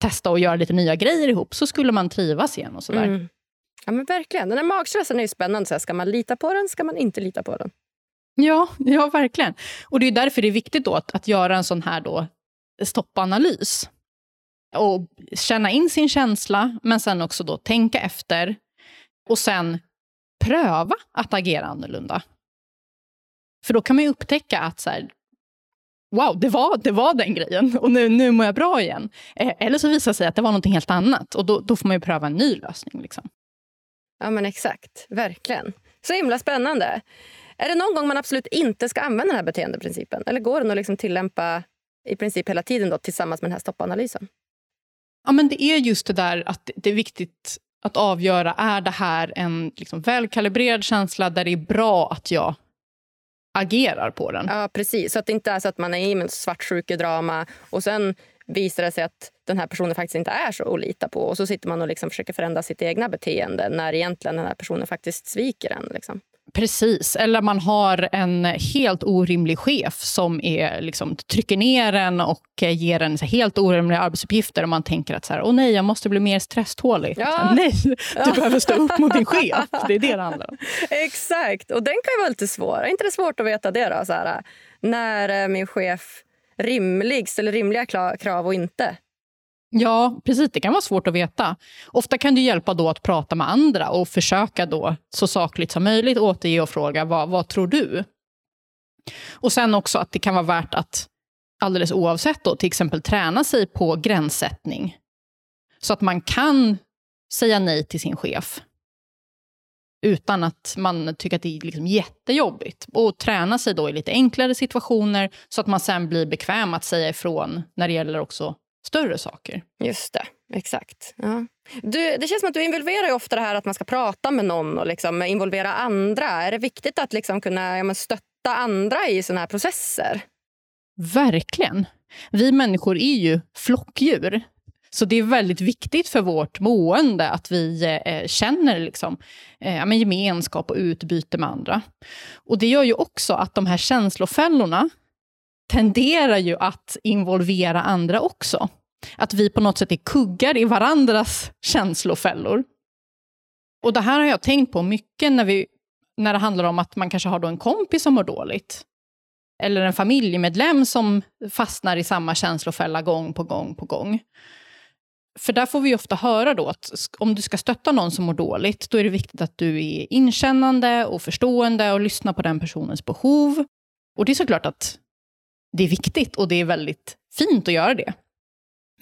Speaker 2: testa och göra lite nya grejer ihop så skulle man trivas igen och sådär. Mm.
Speaker 1: Ja men verkligen. Den här magstressen är ju spännande. Så här, ska man lita på den? Ska man inte lita på den?
Speaker 2: Ja, ja verkligen. Och det är därför det är viktigt då att, att göra en sån här då stoppanalys. Och känna in sin känsla, men sen också då tänka efter. Och sen pröva att agera annorlunda. För då kan man ju upptäcka att så här, wow, det var, det var den grejen och nu, nu mår jag bra igen. Eh, eller så visar det sig att det var något helt annat och då, då får man ju pröva en ny lösning. Liksom.
Speaker 1: Ja men exakt, verkligen. Så himla spännande. Är det någon gång man absolut inte ska använda den här beteendeprincipen? Eller går den att liksom tillämpa i princip hela tiden då, tillsammans med den här stoppanalysen?
Speaker 2: Ja, men det är just det där att det är viktigt att avgöra, är det här en liksom välkalibrerad känsla där det är bra att jag agerar på den?
Speaker 1: Ja, precis. Så att det inte är så att man är i en svartsjukedrama och sen visar det sig att den här personen faktiskt inte är så att lita på. Och så sitter man och liksom försöker förändra sitt egna beteende när egentligen den här personen faktiskt sviker en. Liksom.
Speaker 2: Precis, eller man har en helt orimlig chef som är, liksom, trycker ner en och ger en helt orimliga arbetsuppgifter och man tänker att så här, Åh nej, jag måste bli mer stresstålig. Ja. Här, nej, du ja. behöver stå upp mot din chef. Det är det det handlar om.
Speaker 1: Exakt, och den kan ju vara lite svår. Är inte det svårt att veta det? då? Så här, när är min chef rimlig, ställer rimliga krav och inte?
Speaker 2: Ja, precis. Det kan vara svårt att veta. Ofta kan det hjälpa då att prata med andra och försöka då så sakligt som möjligt återge och fråga vad, vad tror du? Och sen också att det kan vara värt att alldeles oavsett då, till exempel träna sig på gränssättning. Så att man kan säga nej till sin chef utan att man tycker att det är liksom jättejobbigt. Och träna sig då i lite enklare situationer så att man sen blir bekväm att säga ifrån när det gäller också större saker.
Speaker 1: Just det, exakt. Ja. Du, det känns som att du involverar ofta det här att man ska prata med någon och liksom involvera andra. Är det viktigt att liksom kunna ja, stötta andra i såna här processer?
Speaker 2: Verkligen. Vi människor är ju flockdjur. Så det är väldigt viktigt för vårt mående att vi eh, känner liksom, eh, gemenskap och utbyte med andra. Och Det gör ju också att de här känslofällorna tenderar ju att involvera andra också. Att vi på något sätt är kuggar i varandras känslofällor. Och det här har jag tänkt på mycket när, vi, när det handlar om att man kanske har då en kompis som mår dåligt. Eller en familjemedlem som fastnar i samma känslofälla gång på gång på gång. För där får vi ofta höra då att om du ska stötta någon som mår dåligt, då är det viktigt att du är inkännande och förstående och lyssnar på den personens behov. Och det är såklart att det är viktigt och det är väldigt fint att göra det.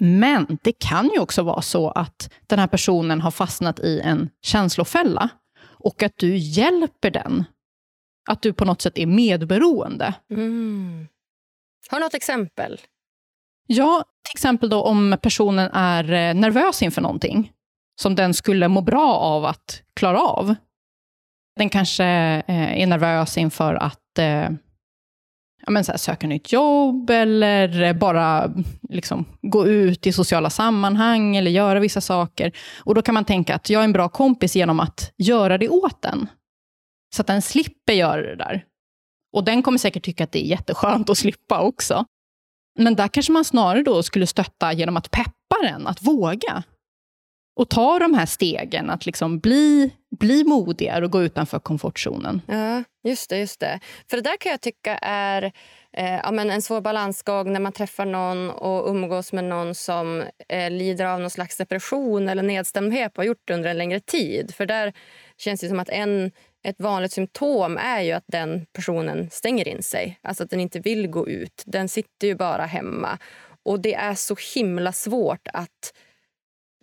Speaker 2: Men det kan ju också vara så att den här personen har fastnat i en känslofälla och att du hjälper den. Att du på något sätt är medberoende.
Speaker 1: Mm. Har du något exempel?
Speaker 2: Ja, till exempel då om personen är eh, nervös inför någonting som den skulle må bra av att klara av. Den kanske eh, är nervös inför att eh, ja, men så här, söka nytt jobb eller bara liksom, gå ut i sociala sammanhang eller göra vissa saker. Och Då kan man tänka att jag är en bra kompis genom att göra det åt den. Så att den slipper göra det där. Och den kommer säkert tycka att det är jätteskönt att slippa också. Men där kanske man snarare då skulle stötta genom att peppa den att våga. Och ta de här stegen, att liksom bli, bli modigare och gå utanför komfortzonen.
Speaker 1: Ja, just det. just det. För det där kan jag tycka är eh, ja, men en svår balansgång när man träffar någon och umgås med någon som eh, lider av någon slags depression eller nedstämdhet och har gjort det under en längre tid. För där känns det som att en, ett vanligt symptom är ju att den personen stänger in sig. Alltså att den inte vill gå ut. Den sitter ju bara hemma. Och det är så himla svårt att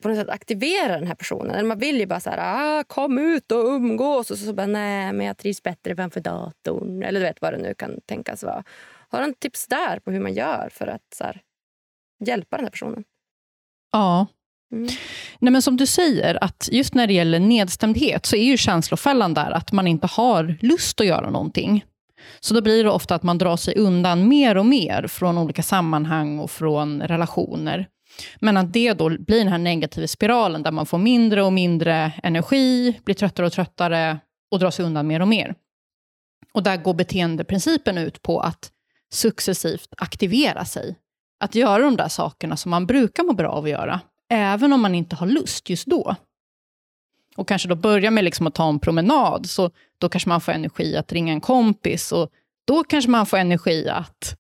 Speaker 1: på något sätt aktivera den här personen. Eller man vill ju bara så här, ah, kom ut och umgås. Och så, så bara, nej, men jag trivs bättre framför datorn. Eller du vet vad det nu kan tänkas vara. Har du tips där på hur man gör för att så här, hjälpa den här personen?
Speaker 2: Ja. Mm. Nej, men som du säger, att just när det gäller nedstämdhet så är ju känslofällan där att man inte har lust att göra någonting. Så då blir det ofta att man drar sig undan mer och mer från olika sammanhang och från relationer. Men att det då blir den här negativa spiralen där man får mindre och mindre energi, blir tröttare och tröttare och drar sig undan mer och mer. Och där går beteendeprincipen ut på att successivt aktivera sig. Att göra de där sakerna som man brukar må bra av att göra, även om man inte har lust just då. Och kanske då börja med liksom att ta en promenad, så då kanske man får energi att ringa en kompis och då kanske man får energi att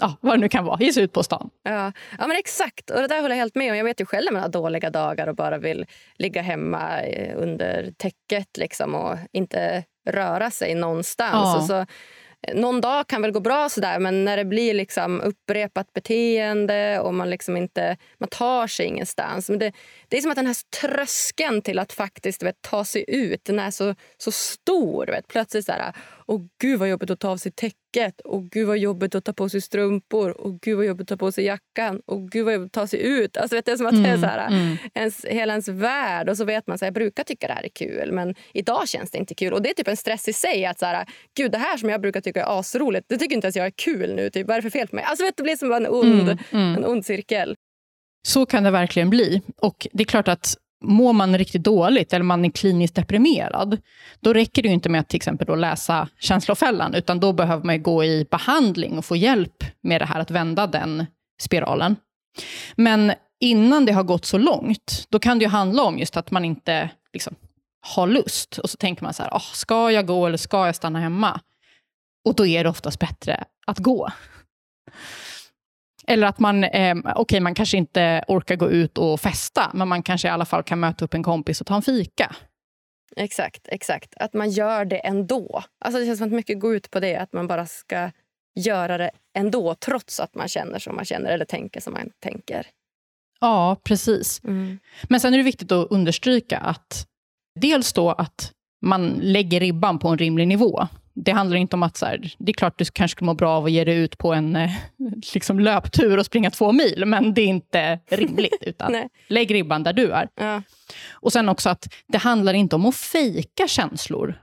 Speaker 2: ja, vad det nu kan vara, ge sig ut på stan.
Speaker 1: Ja. ja, men exakt. Och det där håller jag helt med om. Jag vet ju själv har dåliga dagar och bara vill ligga hemma eh, under täcket liksom, och inte röra sig någonstans. Ja. Och så någon dag kan väl gå bra, sådär, men när det blir liksom upprepat beteende och man liksom inte man tar sig ingenstans. Men det, det är som att den här tröskeln till att faktiskt vet, ta sig ut den är så, så stor. Vet. Plötsligt så här, åh gud vad jobbigt att ta av sig täcket, och gud vad jobbigt att ta på sig strumpor, och gud vad jobbigt att ta på sig jackan, och gud vad jobbigt att ta sig ut. Alltså, vet, det är som att mm, det är så här, mm. ens, hela ens värld. Och så vet man att jag brukar tycka det här är kul, men idag känns det inte kul. Och det är typ en stress i sig. att så här, gud Det här som jag brukar tycka är asroligt, det tycker inte ens jag är kul nu. Typ. Vad är det för fel på mig? Alltså, vet, det blir som en ond, mm, mm. en ond cirkel.
Speaker 2: Så kan det verkligen bli. Och det är klart att mår man riktigt dåligt eller man är kliniskt deprimerad, då räcker det inte med att till exempel då läsa känslofällan, utan då behöver man gå i behandling och få hjälp med det här att vända den spiralen. Men innan det har gått så långt, då kan det handla om just att man inte liksom, har lust. Och så tänker man så här, oh, ska jag gå eller ska jag stanna hemma? Och då är det oftast bättre att gå. Eller att man, eh, okay, man kanske inte orkar gå ut och festa, men man kanske i alla fall kan möta upp en kompis och ta en fika.
Speaker 1: Exakt, exakt. Att man gör det ändå. Alltså det känns som att mycket går ut på det, att man bara ska göra det ändå, trots att man känner som man känner eller tänker som man tänker.
Speaker 2: Ja, precis. Mm. Men sen är det viktigt att understryka att dels då att man lägger ribban på en rimlig nivå det handlar inte om att så här, det är klart du kanske skulle må bra av att ge dig ut på en eh, liksom löptur och springa två mil, men det är inte rimligt. utan Lägg ribban där du är. Ja. Och sen också att det handlar inte om att fejka känslor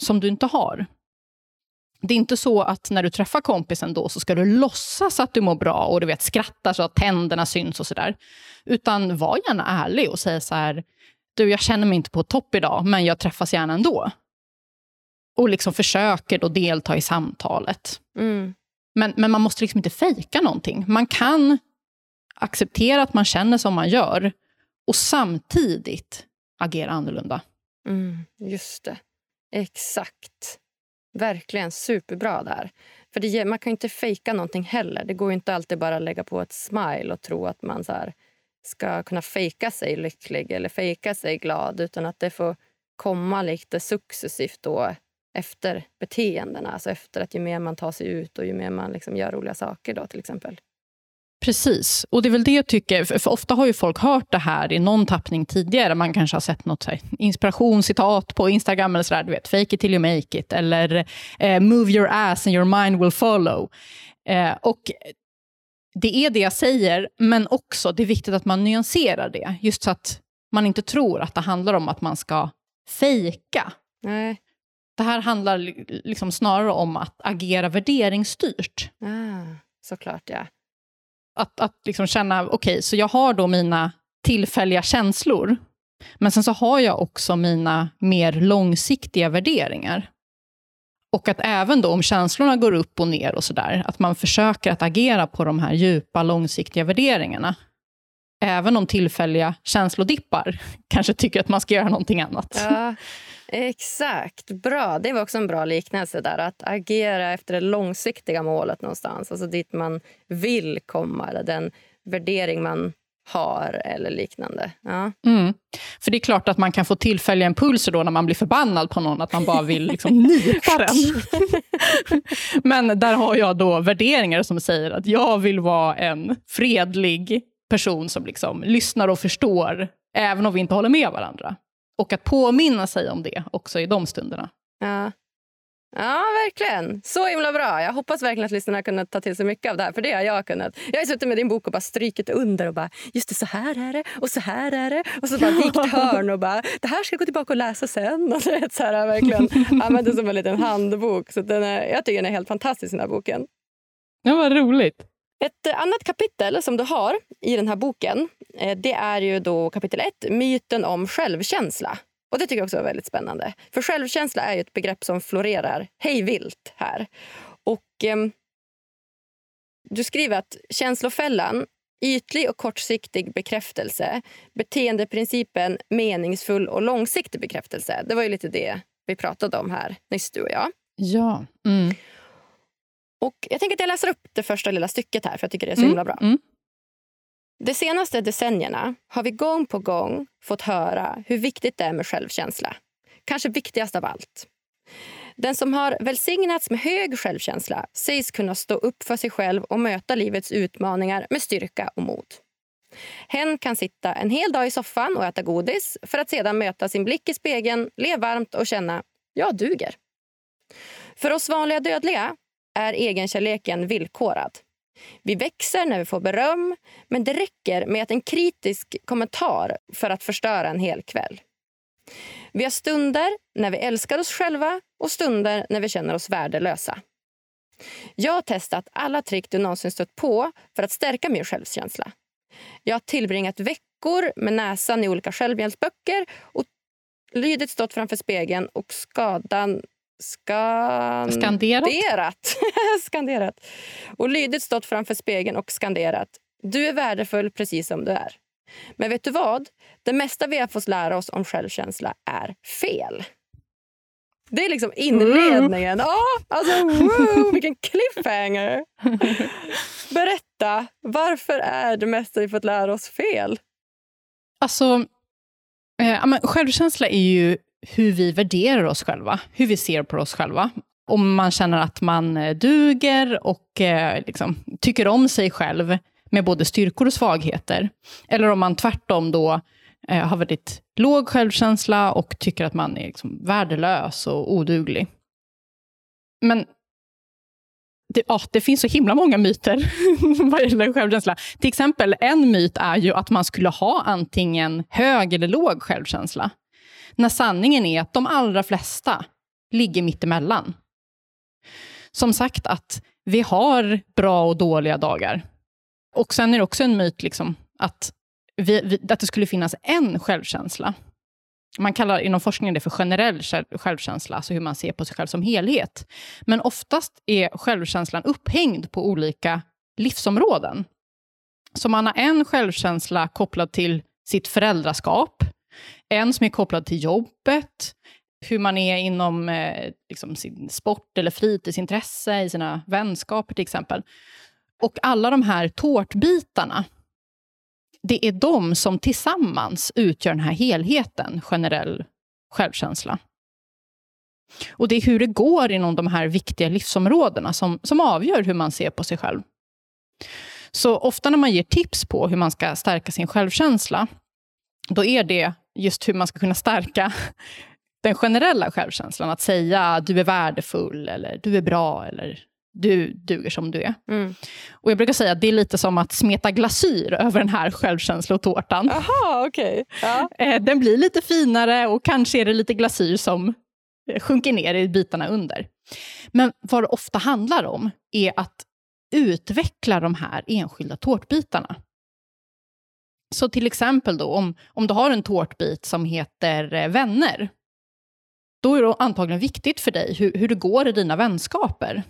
Speaker 2: som du inte har. Det är inte så att när du träffar kompisen då så ska du låtsas att du mår bra och du vet skrattar så att tänderna syns och sådär. Utan var gärna ärlig och säg så här, du jag känner mig inte på topp idag, men jag träffas gärna ändå och liksom försöker då delta i samtalet. Mm. Men, men man måste liksom inte fejka någonting. Man kan acceptera att man känner som man gör och samtidigt agera annorlunda.
Speaker 1: Mm, just det. Exakt. Verkligen superbra där. För det, Man kan inte fejka någonting heller. Det går inte alltid bara att lägga på ett smile och tro att man så ska kunna fejka sig lycklig eller fejka sig glad. Utan att det får komma lite successivt då efter beteendena. Alltså efter att ju mer man tar sig ut och ju mer man liksom gör roliga saker. då till exempel.
Speaker 2: Precis, och det är väl det jag tycker, för ofta har ju folk hört det här i någon tappning tidigare. Man kanske har sett något inspirationscitat på Instagram eller sådär, du vet, fake it till you make it, eller eh, move your ass and your mind will follow. Eh, och det är det jag säger, men också det är viktigt att man nyanserar det, just så att man inte tror att det handlar om att man ska fejka.
Speaker 1: Nej.
Speaker 2: Det här handlar liksom snarare om att agera värderingsstyrt.
Speaker 1: Ah, såklart, ja.
Speaker 2: Att, att liksom känna, okej, okay, så jag har då mina tillfälliga känslor, men sen så har jag också mina mer långsiktiga värderingar. Och att även då om känslorna går upp och ner och sådär, att man försöker att agera på de här djupa, långsiktiga värderingarna. Även om tillfälliga känslodippar kanske tycker att man ska göra någonting annat.
Speaker 1: Ja, exakt. Bra. Det var också en bra liknelse där. Att agera efter det långsiktiga målet någonstans. Alltså dit man vill komma. Eller den värdering man har eller liknande. Ja.
Speaker 2: Mm. För det är klart att man kan få tillfälliga impulser då när man blir förbannad på någon, att man bara vill liksom nita den. Men där har jag då värderingar som säger att jag vill vara en fredlig person som liksom lyssnar och förstår, även om vi inte håller med varandra. Och att påminna sig om det också i de stunderna.
Speaker 1: Ja. Ja, verkligen. Så himla bra. Jag hoppas verkligen att lyssnarna har kunnat ta till sig mycket av det här. För det har jag kunnat. Jag har suttit med din bok och bara strykit under och bara just det, så här är det och så här är det. Och så bara vikt hörn och bara det här ska jag gå tillbaka och läsa sen. Och det, så här, verkligen använt det som en liten handbok. Så den är, jag tycker den är helt fantastisk den här boken.
Speaker 2: Ja, vad roligt.
Speaker 1: Ett annat kapitel som du har i den här boken eh, det är ju då kapitel 1, myten om självkänsla. Och Det tycker jag också är väldigt spännande. För Självkänsla är ett begrepp som florerar hej vilt här. Och, eh, du skriver att känslofällan ytlig och kortsiktig bekräftelse beteendeprincipen meningsfull och långsiktig bekräftelse. Det var ju lite det vi pratade om här nyss, du och jag.
Speaker 2: Ja. Mm.
Speaker 1: Och Jag tänker att jag läser upp det första lilla stycket här, för jag tycker det är så mm. himla bra. Mm. De senaste decennierna har vi gång på gång fått höra hur viktigt det är med självkänsla. Kanske viktigast av allt. Den som har välsignats med hög självkänsla sägs kunna stå upp för sig själv och möta livets utmaningar med styrka och mod. Hen kan sitta en hel dag i soffan och äta godis för att sedan möta sin blick i spegeln, le varmt och känna jag duger. För oss vanliga dödliga är egenkärleken villkorad. Vi växer när vi får beröm, men det räcker med att en kritisk kommentar för att förstöra en hel kväll. Vi har stunder när vi älskar oss själva och stunder när vi känner oss värdelösa. Jag har testat alla trick du någonsin stött på för att stärka min självkänsla. Jag har tillbringat veckor med näsan i olika självhjälpsböcker och lydigt stått framför spegeln och skadan skan...
Speaker 2: Skanderat.
Speaker 1: skanderat. Och lydigt stått framför spegeln och skanderat. Du är värdefull precis som du är. Men vet du vad? Det mesta vi har fått lära oss om självkänsla är fel. Det är liksom inledningen. Mm. Oh, alltså, wow, vilken cliffhanger! Berätta, varför är det mesta vi fått lära oss fel?
Speaker 2: Alltså, eh, självkänsla är ju hur vi värderar oss själva, hur vi ser på oss själva. Om man känner att man eh, duger och eh, liksom, tycker om sig själv med både styrkor och svagheter. Eller om man tvärtom då eh, har väldigt låg självkänsla och tycker att man är liksom värdelös och oduglig. Men det, ja, det finns så himla många myter vad gäller självkänsla. Till exempel, en myt är ju att man skulle ha antingen hög eller låg självkänsla. När sanningen är att de allra flesta ligger mittemellan. Som sagt att vi har bra och dåliga dagar. Och sen är det också en myt liksom, att, vi, vi, att det skulle finnas en självkänsla. Man kallar inom forskningen det för generell självkänsla, alltså hur man ser på sig själv som helhet. Men oftast är självkänslan upphängd på olika livsområden. Så man har en självkänsla kopplad till sitt föräldraskap, en som är kopplad till jobbet, hur man är inom eh, liksom sin sport eller fritidsintresse, i sina vänskaper till exempel. Och alla de här tårtbitarna, det är de som tillsammans utgör den här helheten, generell självkänsla. Och det är hur det går inom de här viktiga livsområdena som, som avgör hur man ser på sig själv. Så ofta när man ger tips på hur man ska stärka sin självkänsla, då är det just hur man ska kunna stärka den generella självkänslan. Att säga du är värdefull, eller du är bra, eller du duger som du är. Mm. Och Jag brukar säga att det är lite som att smeta glasyr över den här självkänslotårtan.
Speaker 1: Aha, okay. Ja.
Speaker 2: Eh, den blir lite finare och kanske är det lite glasyr som sjunker ner i bitarna under. Men vad det ofta handlar om är att utveckla de här enskilda tårtbitarna. Så till exempel då, om, om du har en tårtbit som heter eh, vänner, då är det antagligen viktigt för dig hur, hur det går i dina vänskaper.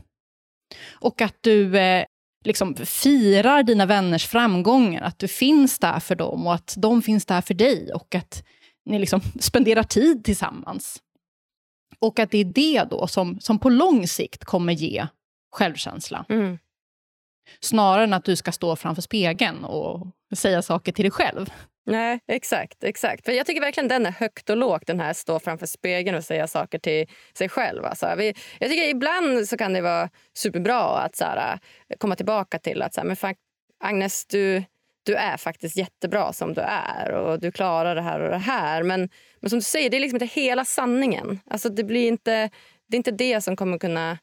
Speaker 2: Och att du eh, liksom firar dina vänners framgångar, att du finns där för dem och att de finns där för dig och att ni liksom spenderar tid tillsammans. Och att det är det då som, som på lång sikt kommer ge självkänsla. Mm. Snarare än att du ska stå framför spegeln och säga saker till dig själv.
Speaker 1: Nej, exakt. exakt. För Jag tycker verkligen den är högt och lågt, den här stå framför spegeln och säga saker till sig själv. Alltså, vi, jag tycker ibland så kan det vara superbra att så här, äh, komma tillbaka till att så här, men fan, Agnes, du, du är faktiskt jättebra som du är och du klarar det här och det här. Men, men som du säger, det är liksom inte hela sanningen. Alltså, det, blir inte, det är inte det som kommer kunna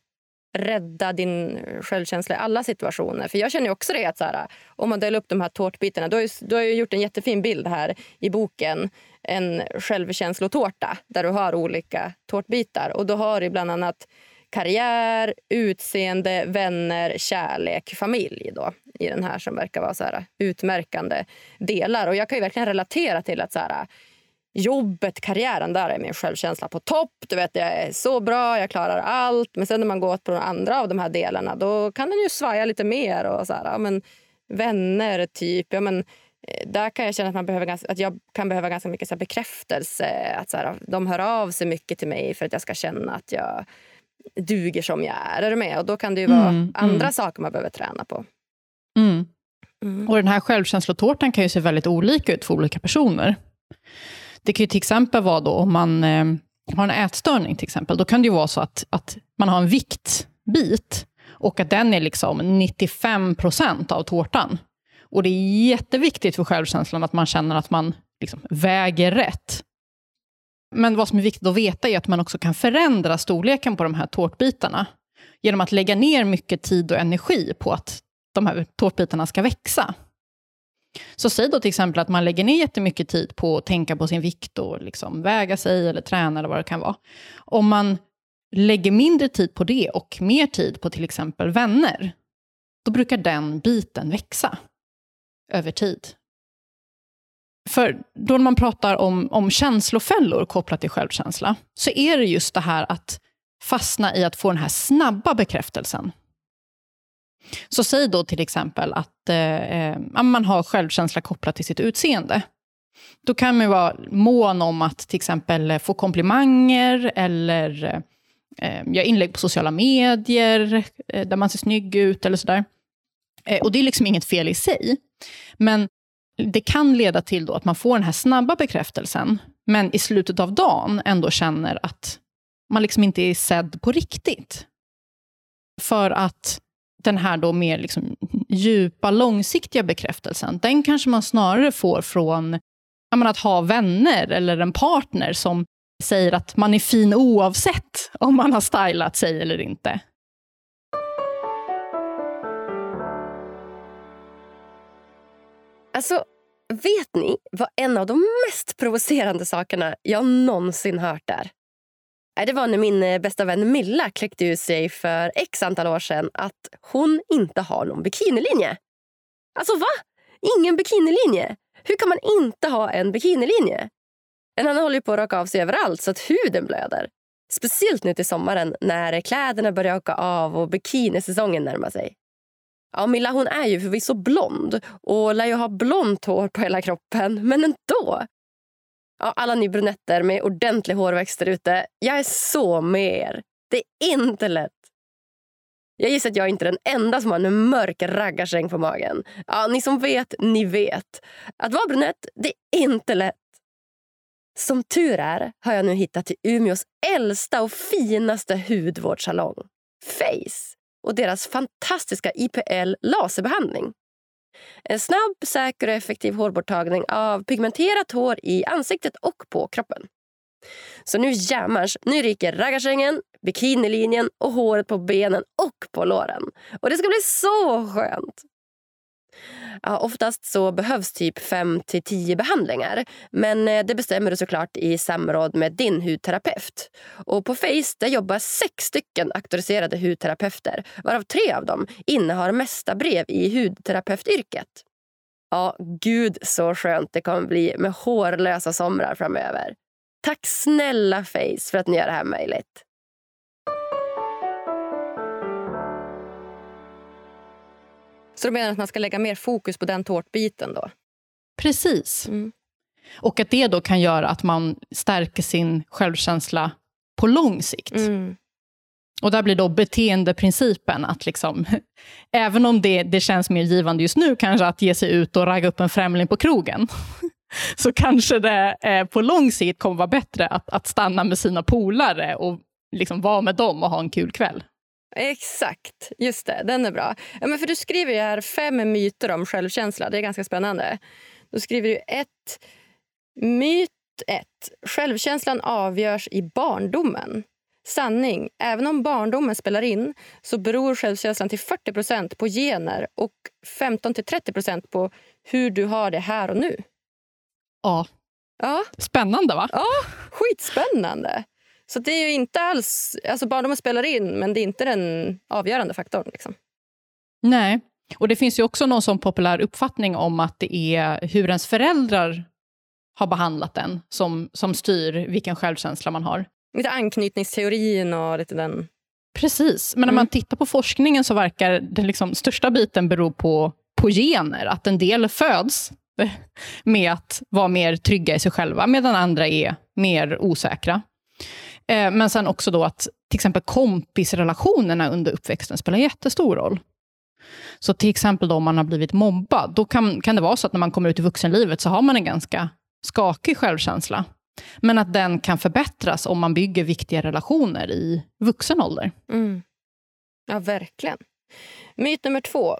Speaker 1: rädda din självkänsla i alla situationer. För Jag känner också det att så här, om man delar upp de här tårtbitarna. Du har, ju, du har ju gjort en jättefin bild här i boken. En självkänslotårta där du har olika tårtbitar. Och då har du bland annat karriär, utseende, vänner, kärlek, familj då, i den här som verkar vara så här, utmärkande delar. Och Jag kan ju verkligen relatera till att så här, jobbet, karriären, där är min självkänsla på topp. Du vet, jag är så bra, jag klarar allt. Men sen när man går på de andra av de här delarna då kan den ju svaja lite mer. och så här, ja, men Vänner, typ. Ja, men, eh, där kan jag känna att, man behöver ganska, att jag kan behöva ganska mycket så här, bekräftelse. Att så här, De hör av sig mycket till mig för att jag ska känna att jag duger som jag är. Är du med? Och då kan det ju vara mm, andra mm. saker man behöver träna på.
Speaker 2: Mm. mm. Och Den här självkänslotårtan kan ju se väldigt olika ut för olika personer. Det kan ju till exempel vara då om man eh, har en ätstörning, till exempel. Då kan det ju vara så att, att man har en viktbit och att den är liksom 95 procent av tårtan. Och det är jätteviktigt för självkänslan att man känner att man liksom väger rätt. Men vad som är viktigt att veta är att man också kan förändra storleken på de här tårtbitarna genom att lägga ner mycket tid och energi på att de här tårtbitarna ska växa. Så säg då till exempel att man lägger ner jättemycket tid på att tänka på sin vikt och liksom väga sig eller träna eller vad det kan vara. Om man lägger mindre tid på det och mer tid på till exempel vänner, då brukar den biten växa över tid. För då när man pratar om, om känslofällor kopplat till självkänsla, så är det just det här att fastna i att få den här snabba bekräftelsen. Så säg då till exempel att eh, eh man har självkänsla kopplat till sitt utseende. Då kan man vara mån om att till exempel få komplimanger eller eh, eh, göra inlägg på sociala medier eh, där man ser snygg ut eller sådär. Eh, och det är liksom inget fel i sig. Men det kan leda till då att man får den här snabba bekräftelsen, men i slutet av dagen ändå känner att man liksom inte är sedd på riktigt. För att den här då mer liksom djupa, långsiktiga bekräftelsen, den kanske man snarare får från menar, att ha vänner eller en partner som säger att man är fin oavsett om man har stylat sig eller inte.
Speaker 1: Alltså, vet ni vad en av de mest provocerande sakerna jag någonsin hört är? Äh, det var när min eh, bästa vän Milla kläckte ur sig för x antal år sedan att hon inte har någon bikinilinje. Alltså va? Ingen bikinilinje? Hur kan man inte ha en bikinilinje? En annan håller på att raka av sig överallt så att huden blöder. Speciellt nu till sommaren när kläderna börjar åka av och bikinisäsongen närmar sig. Ja, Milla hon är ju förvisso blond och lär ju ha blont hår på hela kroppen, men ändå. Ja, alla ni brunetter med ordentlig hårväxt där ute, jag är så med er. Det är inte lätt. Jag gissar att jag inte är den enda som har en mörk raggarsäng på magen. Ja, ni som vet, ni vet. Att vara brunett, det är inte lätt. Som tur är har jag nu hittat till Umeås äldsta och finaste hudvårdssalong, Face och deras fantastiska IPL laserbehandling. En snabb, säker och effektiv hårborttagning av pigmenterat hår i ansiktet och på kroppen. Så nu jämmers, nu ryker raggarsängen, bikinilinjen och håret på benen och på låren. Och det ska bli så skönt!
Speaker 3: Ja, oftast så behövs typ 5 till 10 behandlingar. Men eh, det bestämmer du såklart i samråd med din hudterapeut. Och på Face där jobbar sex stycken auktoriserade hudterapeuter varav tre av dem innehar mesta brev i hudterapeutyrket. Ja, gud så skönt det kommer bli med hårlösa somrar framöver. Tack snälla Face för att ni gör det här möjligt.
Speaker 1: Så du menar att man ska lägga mer fokus på den tårtbiten då?
Speaker 2: Precis. Mm. Och att det då kan göra att man stärker sin självkänsla på lång sikt. Mm. Och där blir då beteendeprincipen att liksom, även om det, det känns mer givande just nu kanske att ge sig ut och ragga upp en främling på krogen, så kanske det eh, på lång sikt kommer vara bättre att, att stanna med sina polare och liksom vara med dem och ha en kul kväll.
Speaker 1: Exakt, just det. Den är bra. Ja, men för Du skriver ju här fem myter om självkänsla. Det är ganska spännande. Då skriver du ett. Myt ett. Självkänslan avgörs i barndomen. Sanning. Även om barndomen spelar in så beror självkänslan till 40% på gener och 15-30% på hur du har det här och nu.
Speaker 2: Ja.
Speaker 1: ja.
Speaker 2: Spännande, va?
Speaker 1: Ja, skitspännande. Så det är inte alls... Alltså barndomen spelar in, men det är inte den avgörande faktorn. Liksom.
Speaker 2: Nej. Och Det finns ju också någon sån populär uppfattning om att det är hur ens föräldrar har behandlat en som, som styr vilken självkänsla man har.
Speaker 1: Lite anknytningsteorin och lite den...
Speaker 2: Precis, men mm. när man tittar på forskningen så verkar den liksom största biten bero på, på gener. Att en del föds med att vara mer trygga i sig själva, medan andra är mer osäkra. Eh, men sen också då att till exempel kompisrelationerna under uppväxten spelar jättestor roll. Så till exempel då om man har blivit mobbad, då kan, kan det vara så att när man kommer ut i vuxenlivet så har man en ganska skakig självkänsla. Men att den kan förbättras om man bygger viktiga relationer i vuxen ålder.
Speaker 1: Mm. Ja, verkligen. Myt nummer två.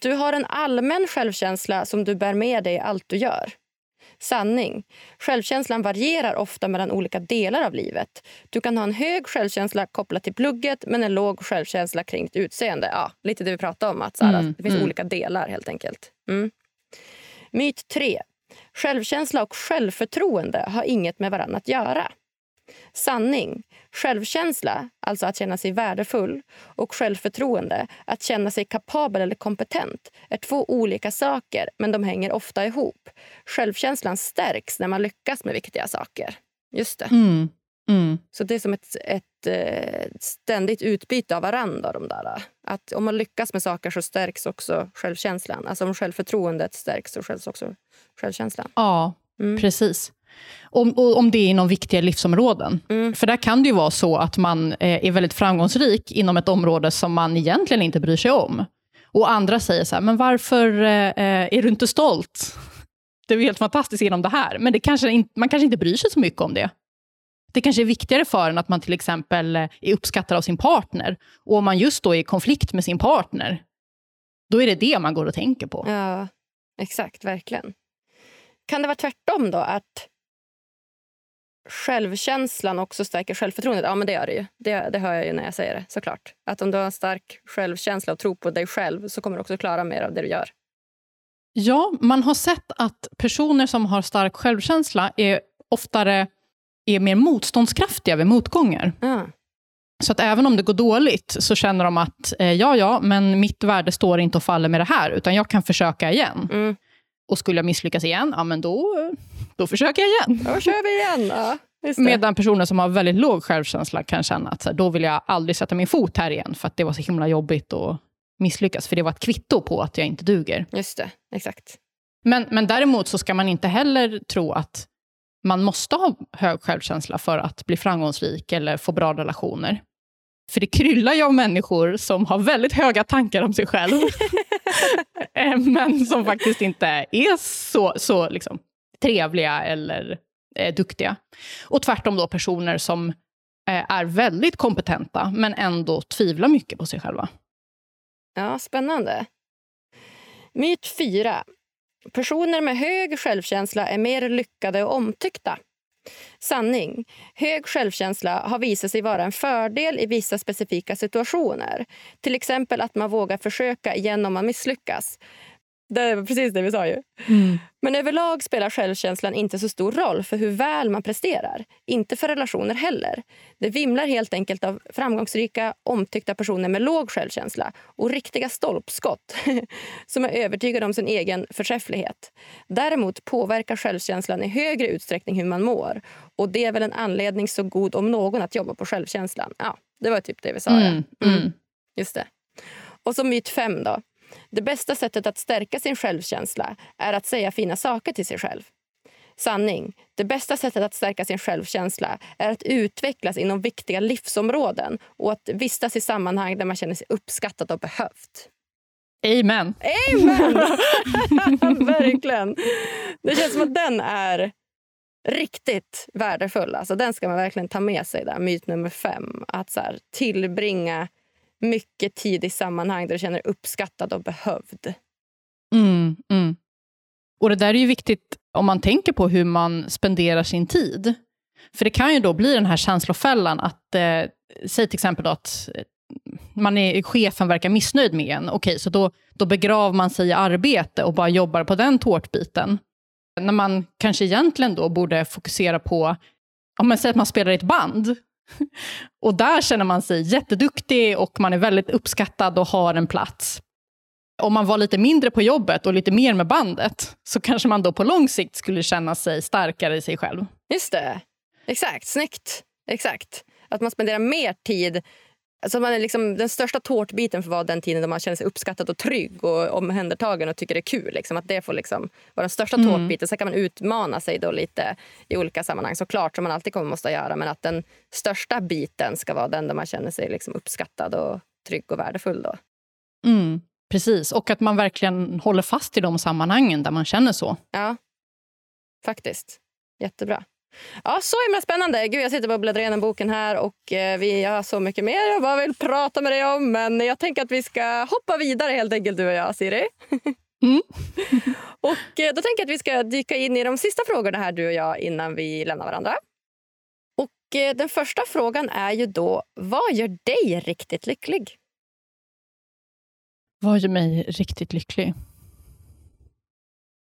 Speaker 1: Du har en allmän självkänsla som du bär med dig i allt du gör. Sanning. Självkänslan varierar ofta mellan olika delar av livet. Du kan ha en hög självkänsla kopplat till plugget men en låg självkänsla kring ditt utseende. Ja, lite det vi pratade om, att, så mm, att det finns mm. olika delar helt enkelt. Mm. Myt 3. Självkänsla och självförtroende har inget med varandra att göra. Sanning. Självkänsla, alltså att känna sig värdefull, och självförtroende, att känna sig kapabel eller kompetent, är två olika saker, men de hänger ofta ihop. Självkänslan stärks när man lyckas med viktiga saker. Just det.
Speaker 2: Mm. Mm.
Speaker 1: Så det är som ett, ett, eh, ständigt utbyte av varandra. De där. Att om man lyckas med saker så stärks också självkänslan. Alltså om självförtroendet stärks så stärks också självkänslan.
Speaker 2: Ja, mm. precis. Om, om det är inom viktiga livsområden. Mm. För där kan det ju vara så att man eh, är väldigt framgångsrik inom ett område som man egentligen inte bryr sig om. Och andra säger så här, men varför eh, är du inte stolt? Det är helt fantastiskt inom det här. Men det kanske man kanske inte bryr sig så mycket om det. Det kanske är viktigare för en att man till exempel är uppskattad av sin partner. Och om man just då är i konflikt med sin partner, då är det det man går och tänker på.
Speaker 1: Ja, exakt. Verkligen. Kan det vara tvärtom då? Att självkänslan också stärker självförtroendet? Ja, men det gör det ju. Det, det hör jag ju när jag säger det, såklart. Att om du har en stark självkänsla och tro på dig själv så kommer du också klara mer av det du gör.
Speaker 2: Ja, man har sett att personer som har stark självkänsla är oftare är mer motståndskraftiga vid motgångar.
Speaker 1: Mm.
Speaker 2: Så att även om det går dåligt så känner de att eh, ja, ja, men mitt värde står inte och faller med det här, utan jag kan försöka igen.
Speaker 1: Mm.
Speaker 2: Och skulle jag misslyckas igen, ja men då, då försöker jag igen.
Speaker 1: Då kör vi igen. Ja,
Speaker 2: Medan personer som har väldigt låg självkänsla kan känna att då vill jag aldrig sätta min fot här igen, för att det var så himla jobbigt att misslyckas, för det var ett kvitto på att jag inte duger.
Speaker 1: Just det, exakt.
Speaker 2: Men, men däremot så ska man inte heller tro att man måste ha hög självkänsla för att bli framgångsrik eller få bra relationer. För det kryllar ju av människor som har väldigt höga tankar om sig själv. Men som faktiskt inte är så, så liksom, trevliga eller eh, duktiga. Och tvärtom då personer som eh, är väldigt kompetenta men ändå tvivlar mycket på sig själva.
Speaker 1: Ja, spännande. Myt 4. Personer med hög självkänsla är mer lyckade och omtyckta. Sanning. Hög självkänsla har visat sig vara en fördel i vissa specifika situationer. Till exempel att man vågar försöka igen om man misslyckas. Det är precis det vi sa ju.
Speaker 2: Mm.
Speaker 1: Men överlag spelar självkänslan inte så stor roll för hur väl man presterar. Inte för relationer heller. Det vimlar helt enkelt av framgångsrika, omtyckta personer med låg självkänsla och riktiga stolpskott som är övertygade om sin egen förträfflighet. Däremot påverkar självkänslan i högre utsträckning hur man mår. Och Det är väl en anledning så god om någon att jobba på självkänslan. Ja, Det var typ det vi sa.
Speaker 2: Mm.
Speaker 1: Ja.
Speaker 2: Mm.
Speaker 1: Just det. Och så myt fem då. Det bästa sättet att stärka sin självkänsla är att säga fina saker till sig själv. Sanning. Det bästa sättet att stärka sin självkänsla är att utvecklas inom viktiga livsområden och att vistas i sammanhang där man känner sig uppskattad och behövd.
Speaker 2: Amen.
Speaker 1: Amen! verkligen. Det känns som att den är riktigt värdefull. Alltså, den ska man verkligen ta med sig. där. Myt nummer fem. Att så här, tillbringa mycket tid i sammanhang där du känner dig uppskattad och behövd.
Speaker 2: Mm, mm. Och Det där är ju viktigt om man tänker på hur man spenderar sin tid. För det kan ju då bli den här känslofällan att, eh, säg till exempel att eh, man är, chefen verkar missnöjd med en. Okej, så då, då begraver man sig i arbete och bara jobbar på den tårtbiten. När man kanske egentligen då borde fokusera på, om man säger att man spelar i ett band, och där känner man sig jätteduktig och man är väldigt uppskattad och har en plats. Om man var lite mindre på jobbet och lite mer med bandet, så kanske man då på lång sikt skulle känna sig starkare i sig själv.
Speaker 1: Just det. Exakt. Snyggt. Exakt. Att man spenderar mer tid Alltså man är liksom, den största tårtbiten får vara den tiden då man känner sig uppskattad och trygg och omhändertagen och tycker det är kul. Liksom. Att det får liksom vara den största
Speaker 2: Mm.
Speaker 1: tårtbiten. Sen kan man utmana sig då lite i olika sammanhang såklart som man alltid kommer måste göra. Men att den största biten ska vara den där man känner sig liksom uppskattad och trygg och värdefull. Då.
Speaker 2: Mm, precis, och att man verkligen håller fast i de sammanhangen där man känner så.
Speaker 1: Ja, faktiskt. Jättebra. Ja, så himla spännande. Gud, jag sitter bara och bläddrar igenom boken här och eh, vi har så mycket mer jag bara vill prata med dig om. Men jag tänker att vi ska hoppa vidare helt enkelt du och jag, Siri.
Speaker 2: Mm.
Speaker 1: och eh, då tänker jag att vi ska dyka in i de sista frågorna här du och jag innan vi lämnar varandra. Och eh, den första frågan är ju då, vad gör dig riktigt lycklig?
Speaker 2: Vad gör mig riktigt lycklig?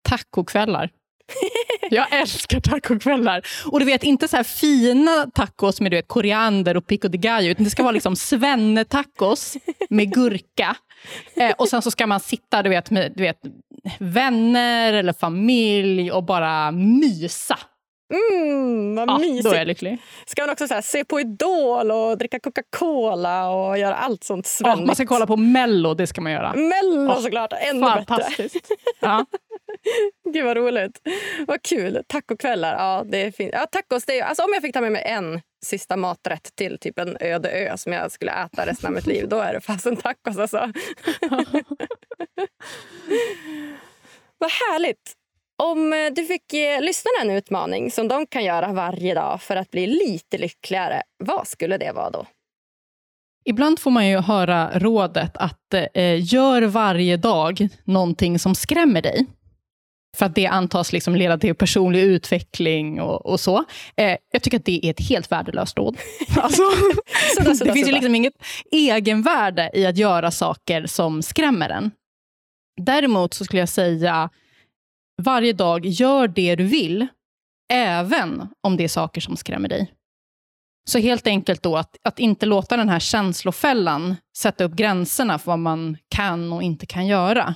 Speaker 2: Tacokvällar. Jag älskar tacokvällar. Och du vet, inte så här fina tacos med du vet, koriander och pico de gallo, utan det ska vara liksom svennetacos med gurka. Eh, och sen så ska man sitta du vet, med du vet, vänner eller familj och bara mysa.
Speaker 1: Mm, vad
Speaker 2: Ja,
Speaker 1: mysigt.
Speaker 2: då är jag lycklig.
Speaker 1: Ska man också så här, se på Idol och dricka Coca-Cola och göra allt sånt
Speaker 2: Ja,
Speaker 1: svennigt?
Speaker 2: man ska kolla på Mello, det ska man göra.
Speaker 1: Mello
Speaker 2: Ja,
Speaker 1: såklart, ännu bättre.
Speaker 2: Fantastiskt. Ja.
Speaker 1: Gud vad roligt. Vad kul. Tacokvällar. Ja, det är fint. Ja, tacos, det är, alltså, om jag fick ta med mig en sista maträtt till typ en öde ö som jag skulle äta resten av mitt liv, då är det fasen tacos alltså. vad härligt. Om eh, du fick ge lyssnarna en utmaning som de kan göra varje dag för att bli lite lyckligare, vad skulle det vara då?
Speaker 2: Ibland får man ju höra rådet att eh, gör varje dag någonting som skrämmer dig. För att det antas liksom leda till personlig utveckling och, och så. Eh, jag tycker att det är ett helt värdelöst råd. Alltså, det finns ju liksom inget egenvärde i att göra saker som skrämmer en. Däremot så skulle jag säga, varje dag, gör det du vill, även om det är saker som skrämmer dig. Så helt enkelt då att, att inte låta den här känslofällan sätta upp gränserna för vad man kan och inte kan göra.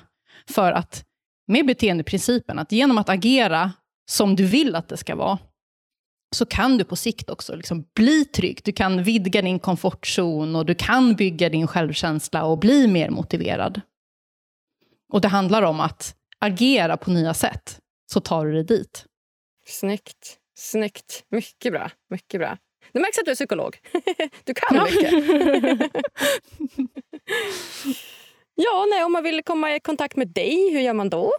Speaker 2: För att med beteendeprincipen, att genom att agera som du vill att det ska vara, så kan du på sikt också liksom bli trygg. Du kan vidga din komfortzon och du kan bygga din självkänsla och bli mer motiverad. Och det handlar om att agera på nya sätt, så tar du dig dit.
Speaker 1: Snyggt. Snyggt. Mycket bra. Mycket bra. Det märks att du är psykolog. Du kan
Speaker 2: Ja.
Speaker 1: mycket. ja, nej, om man vill komma i kontakt med dig, hur gör man då?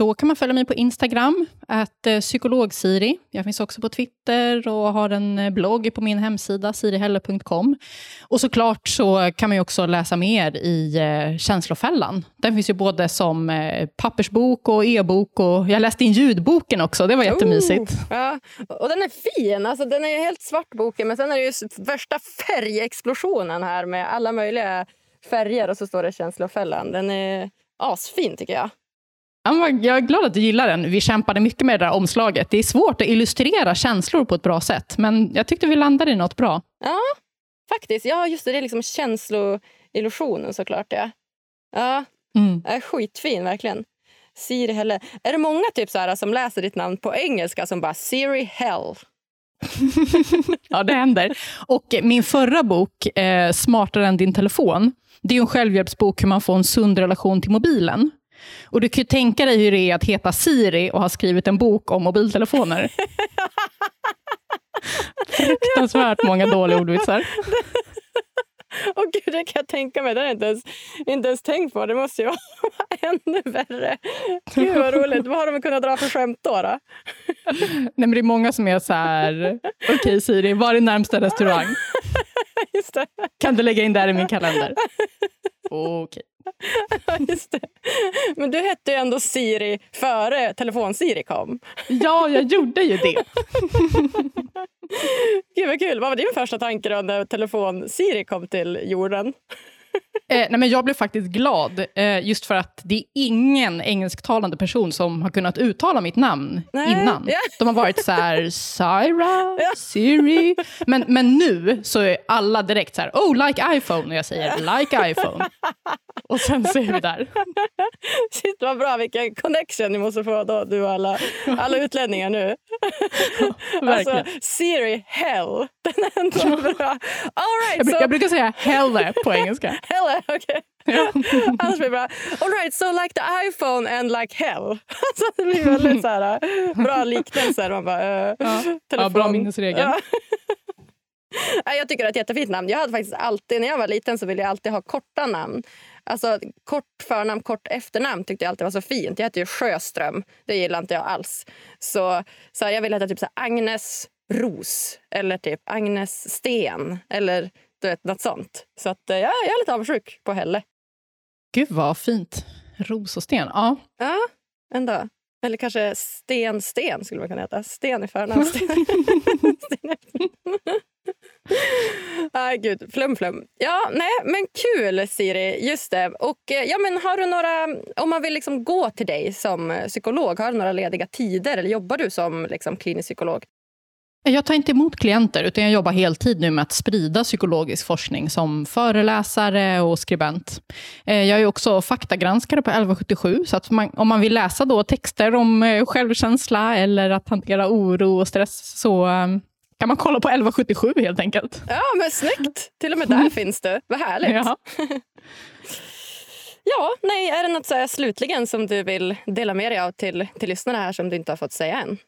Speaker 2: Då kan man följa mig på Instagram, att eh, psykologsiri. Jag finns också på Twitter och har en eh, blogg på min hemsida, sirihelle.com. Och såklart så kan man ju också läsa mer i eh, Känslofällan. Den finns ju både som pappersbok och e-bok. Och jag läste in ljudboken också, det var jättemysigt.
Speaker 1: Oh, ja. Och den är fin. Alltså, den är helt svart, boken. Men sen är det ju värsta färgexplosionen här med alla möjliga färger. Och så står det Känslofällan. Den är, asfin tycker jag.
Speaker 2: Jag är glad att du gillar den. Vi kämpade mycket med det där omslaget. Det är svårt att illustrera känslor på ett bra sätt, men jag tyckte vi landade i något bra.
Speaker 1: Ja, faktiskt. Ja, just det. Det är liksom känsloillusionen såklart. Ja, ja mm. är skitfin verkligen. Siri Helle. Är det många typ så här, som läser ditt namn på engelska som bara Siri Hell?
Speaker 2: ja, det händer. Och min förra bok, eh, Smartare än din telefon, det är en självhjälpsbok hur man får en sund relation till mobilen. Och Du kan ju tänka dig hur det är att heta Siri och ha skrivit en bok om mobiltelefoner. Fruktansvärt många dåliga ordvitsar.
Speaker 1: Åh gud, det kan jag tänka mig. Det har jag inte ens, inte ens tänkt på. Det måste ju vara ännu värre. Gud vad roligt. vad har de kunnat dra för skämt då? då?
Speaker 2: Nej, men det är många som är så här, okej okay, Siri, var är närmsta restaurang? Kan du lägga in där i min kalender? Okej. Okay.
Speaker 1: Just det. Men du hette ju ändå Siri före telefon-Siri kom.
Speaker 2: Ja, jag gjorde ju det.
Speaker 1: Gud vad kul. Vad var din första tanke då när telefon-Siri kom till jorden?
Speaker 2: Eh, nej men jag blev faktiskt glad, eh, just för att det är ingen engelsktalande person som har kunnat uttala mitt namn nej. innan. Yeah. De har varit så här, Syra, yeah. Siri. Men, men nu så är alla direkt så här, oh, like iPhone. Och jag säger, like iPhone. Och sen så är vi där.
Speaker 1: Shit vad bra, vilken connection ni måste få då, du och alla, alla utlänningar nu. Ja, alltså, Siri, hell. Den är ändå bra. All right,
Speaker 2: jag,
Speaker 1: so...
Speaker 2: jag brukar säga helle på engelska.
Speaker 1: Helle, okej. Okay. Annars blir det bra. All right, so like the iPhone and like hell. Alltså, det blir väldigt så här, bra liknelser. Man bara, uh, ja.
Speaker 2: ja, bra minnesregel. Ja.
Speaker 1: Jag tycker det är ett jättefint namn. Jag hade faktiskt alltid, när jag var liten så ville jag alltid ha korta namn. Alltså, kort förnamn, kort efternamn tyckte jag alltid var så fint. Jag hette ju Sjöström. Det gillade inte jag alls. Så, så jag ville heta typ så Agnes Ros eller typ Agnes Sten eller du vet, något sånt. Så att, eh, ja, jag är lite avundsjuk på Helle.
Speaker 2: Gud vad fint. Ros och sten. Ja.
Speaker 1: Ja, ändå. Eller kanske Sten Sten skulle man kunna heta. Sten i förnamn. Nej, gud. Flum, flum. Ja, nej, men kul, Siri. Just det. Och, eh, ja, men har du några, om man vill liksom gå till dig som psykolog, har du några lediga tider? Eller jobbar du som liksom, klinisk psykolog?
Speaker 2: Jag tar inte emot klienter, utan jag jobbar heltid nu med att sprida psykologisk forskning som föreläsare och skribent. Eh, jag är också faktagranskare på 1177, så att man, om man vill läsa då texter om eh, självkänsla eller att hantera oro och stress, så kan man kolla på 1177 helt enkelt.
Speaker 1: Ja, men snyggt! Till och med där mm. finns du. Vad härligt. Ja. ja, nej, är det något så slutligen som du vill dela med dig av till, till lyssnarna här som du inte har fått säga än?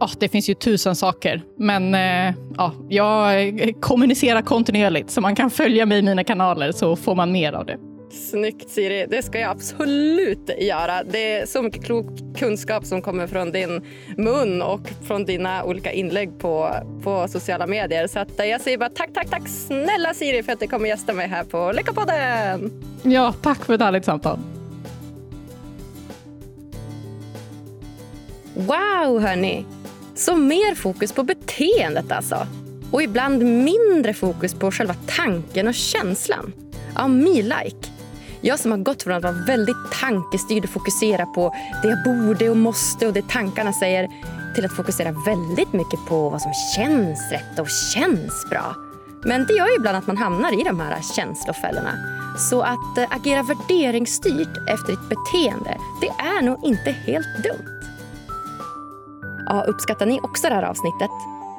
Speaker 2: Oh, det finns ju tusen saker, men eh, ja, jag kommunicerar kontinuerligt så man kan följa mig i mina kanaler så får man mer av det.
Speaker 1: Snyggt Siri, det ska jag absolut göra. Det är så mycket klok kunskap som kommer från din mun och från dina olika inlägg på, på sociala medier. Så att jag säger bara tack, tack, tack snälla Siri för att du kommer gästa mig här på Lyckopodden.
Speaker 2: Ja, tack för ett härligt samtal.
Speaker 1: Wow hörni! Så mer fokus på beteendet alltså. Och ibland mindre fokus på själva tanken och känslan. Ja, me like. Jag som har gått från att vara väldigt tankestyrd och fokusera på det jag borde och måste och det tankarna säger till att fokusera väldigt mycket på vad som känns rätt och känns bra. Men det gör ju ibland att man hamnar i de här känslofällorna. Så att eh, agera värderingsstyrt efter ditt beteende, det är nog inte helt dumt. Ja, uppskattar ni också det här avsnittet?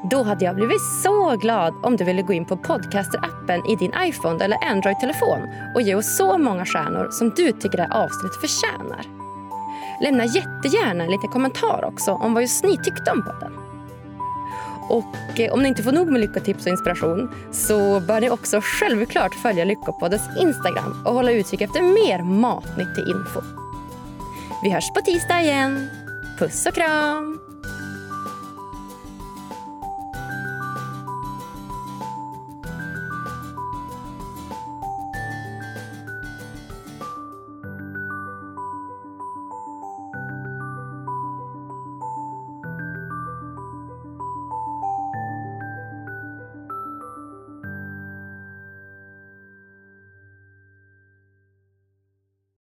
Speaker 1: Då hade jag blivit så glad om du ville gå in på Podcaster-appen i din iPhone eller Android-telefon och ge oss så många stjärnor som du tycker det här avsnittet förtjänar. Lämna jättegärna en liten kommentar också om vad just ni tyckte om podden. Och eh, om ni inte får nog med lyckotips och inspiration så bör ni också självklart följa Lyckopoddens Instagram och hålla utkik efter mer matnyttig info. Vi hörs på tisdag igen. Puss och kram!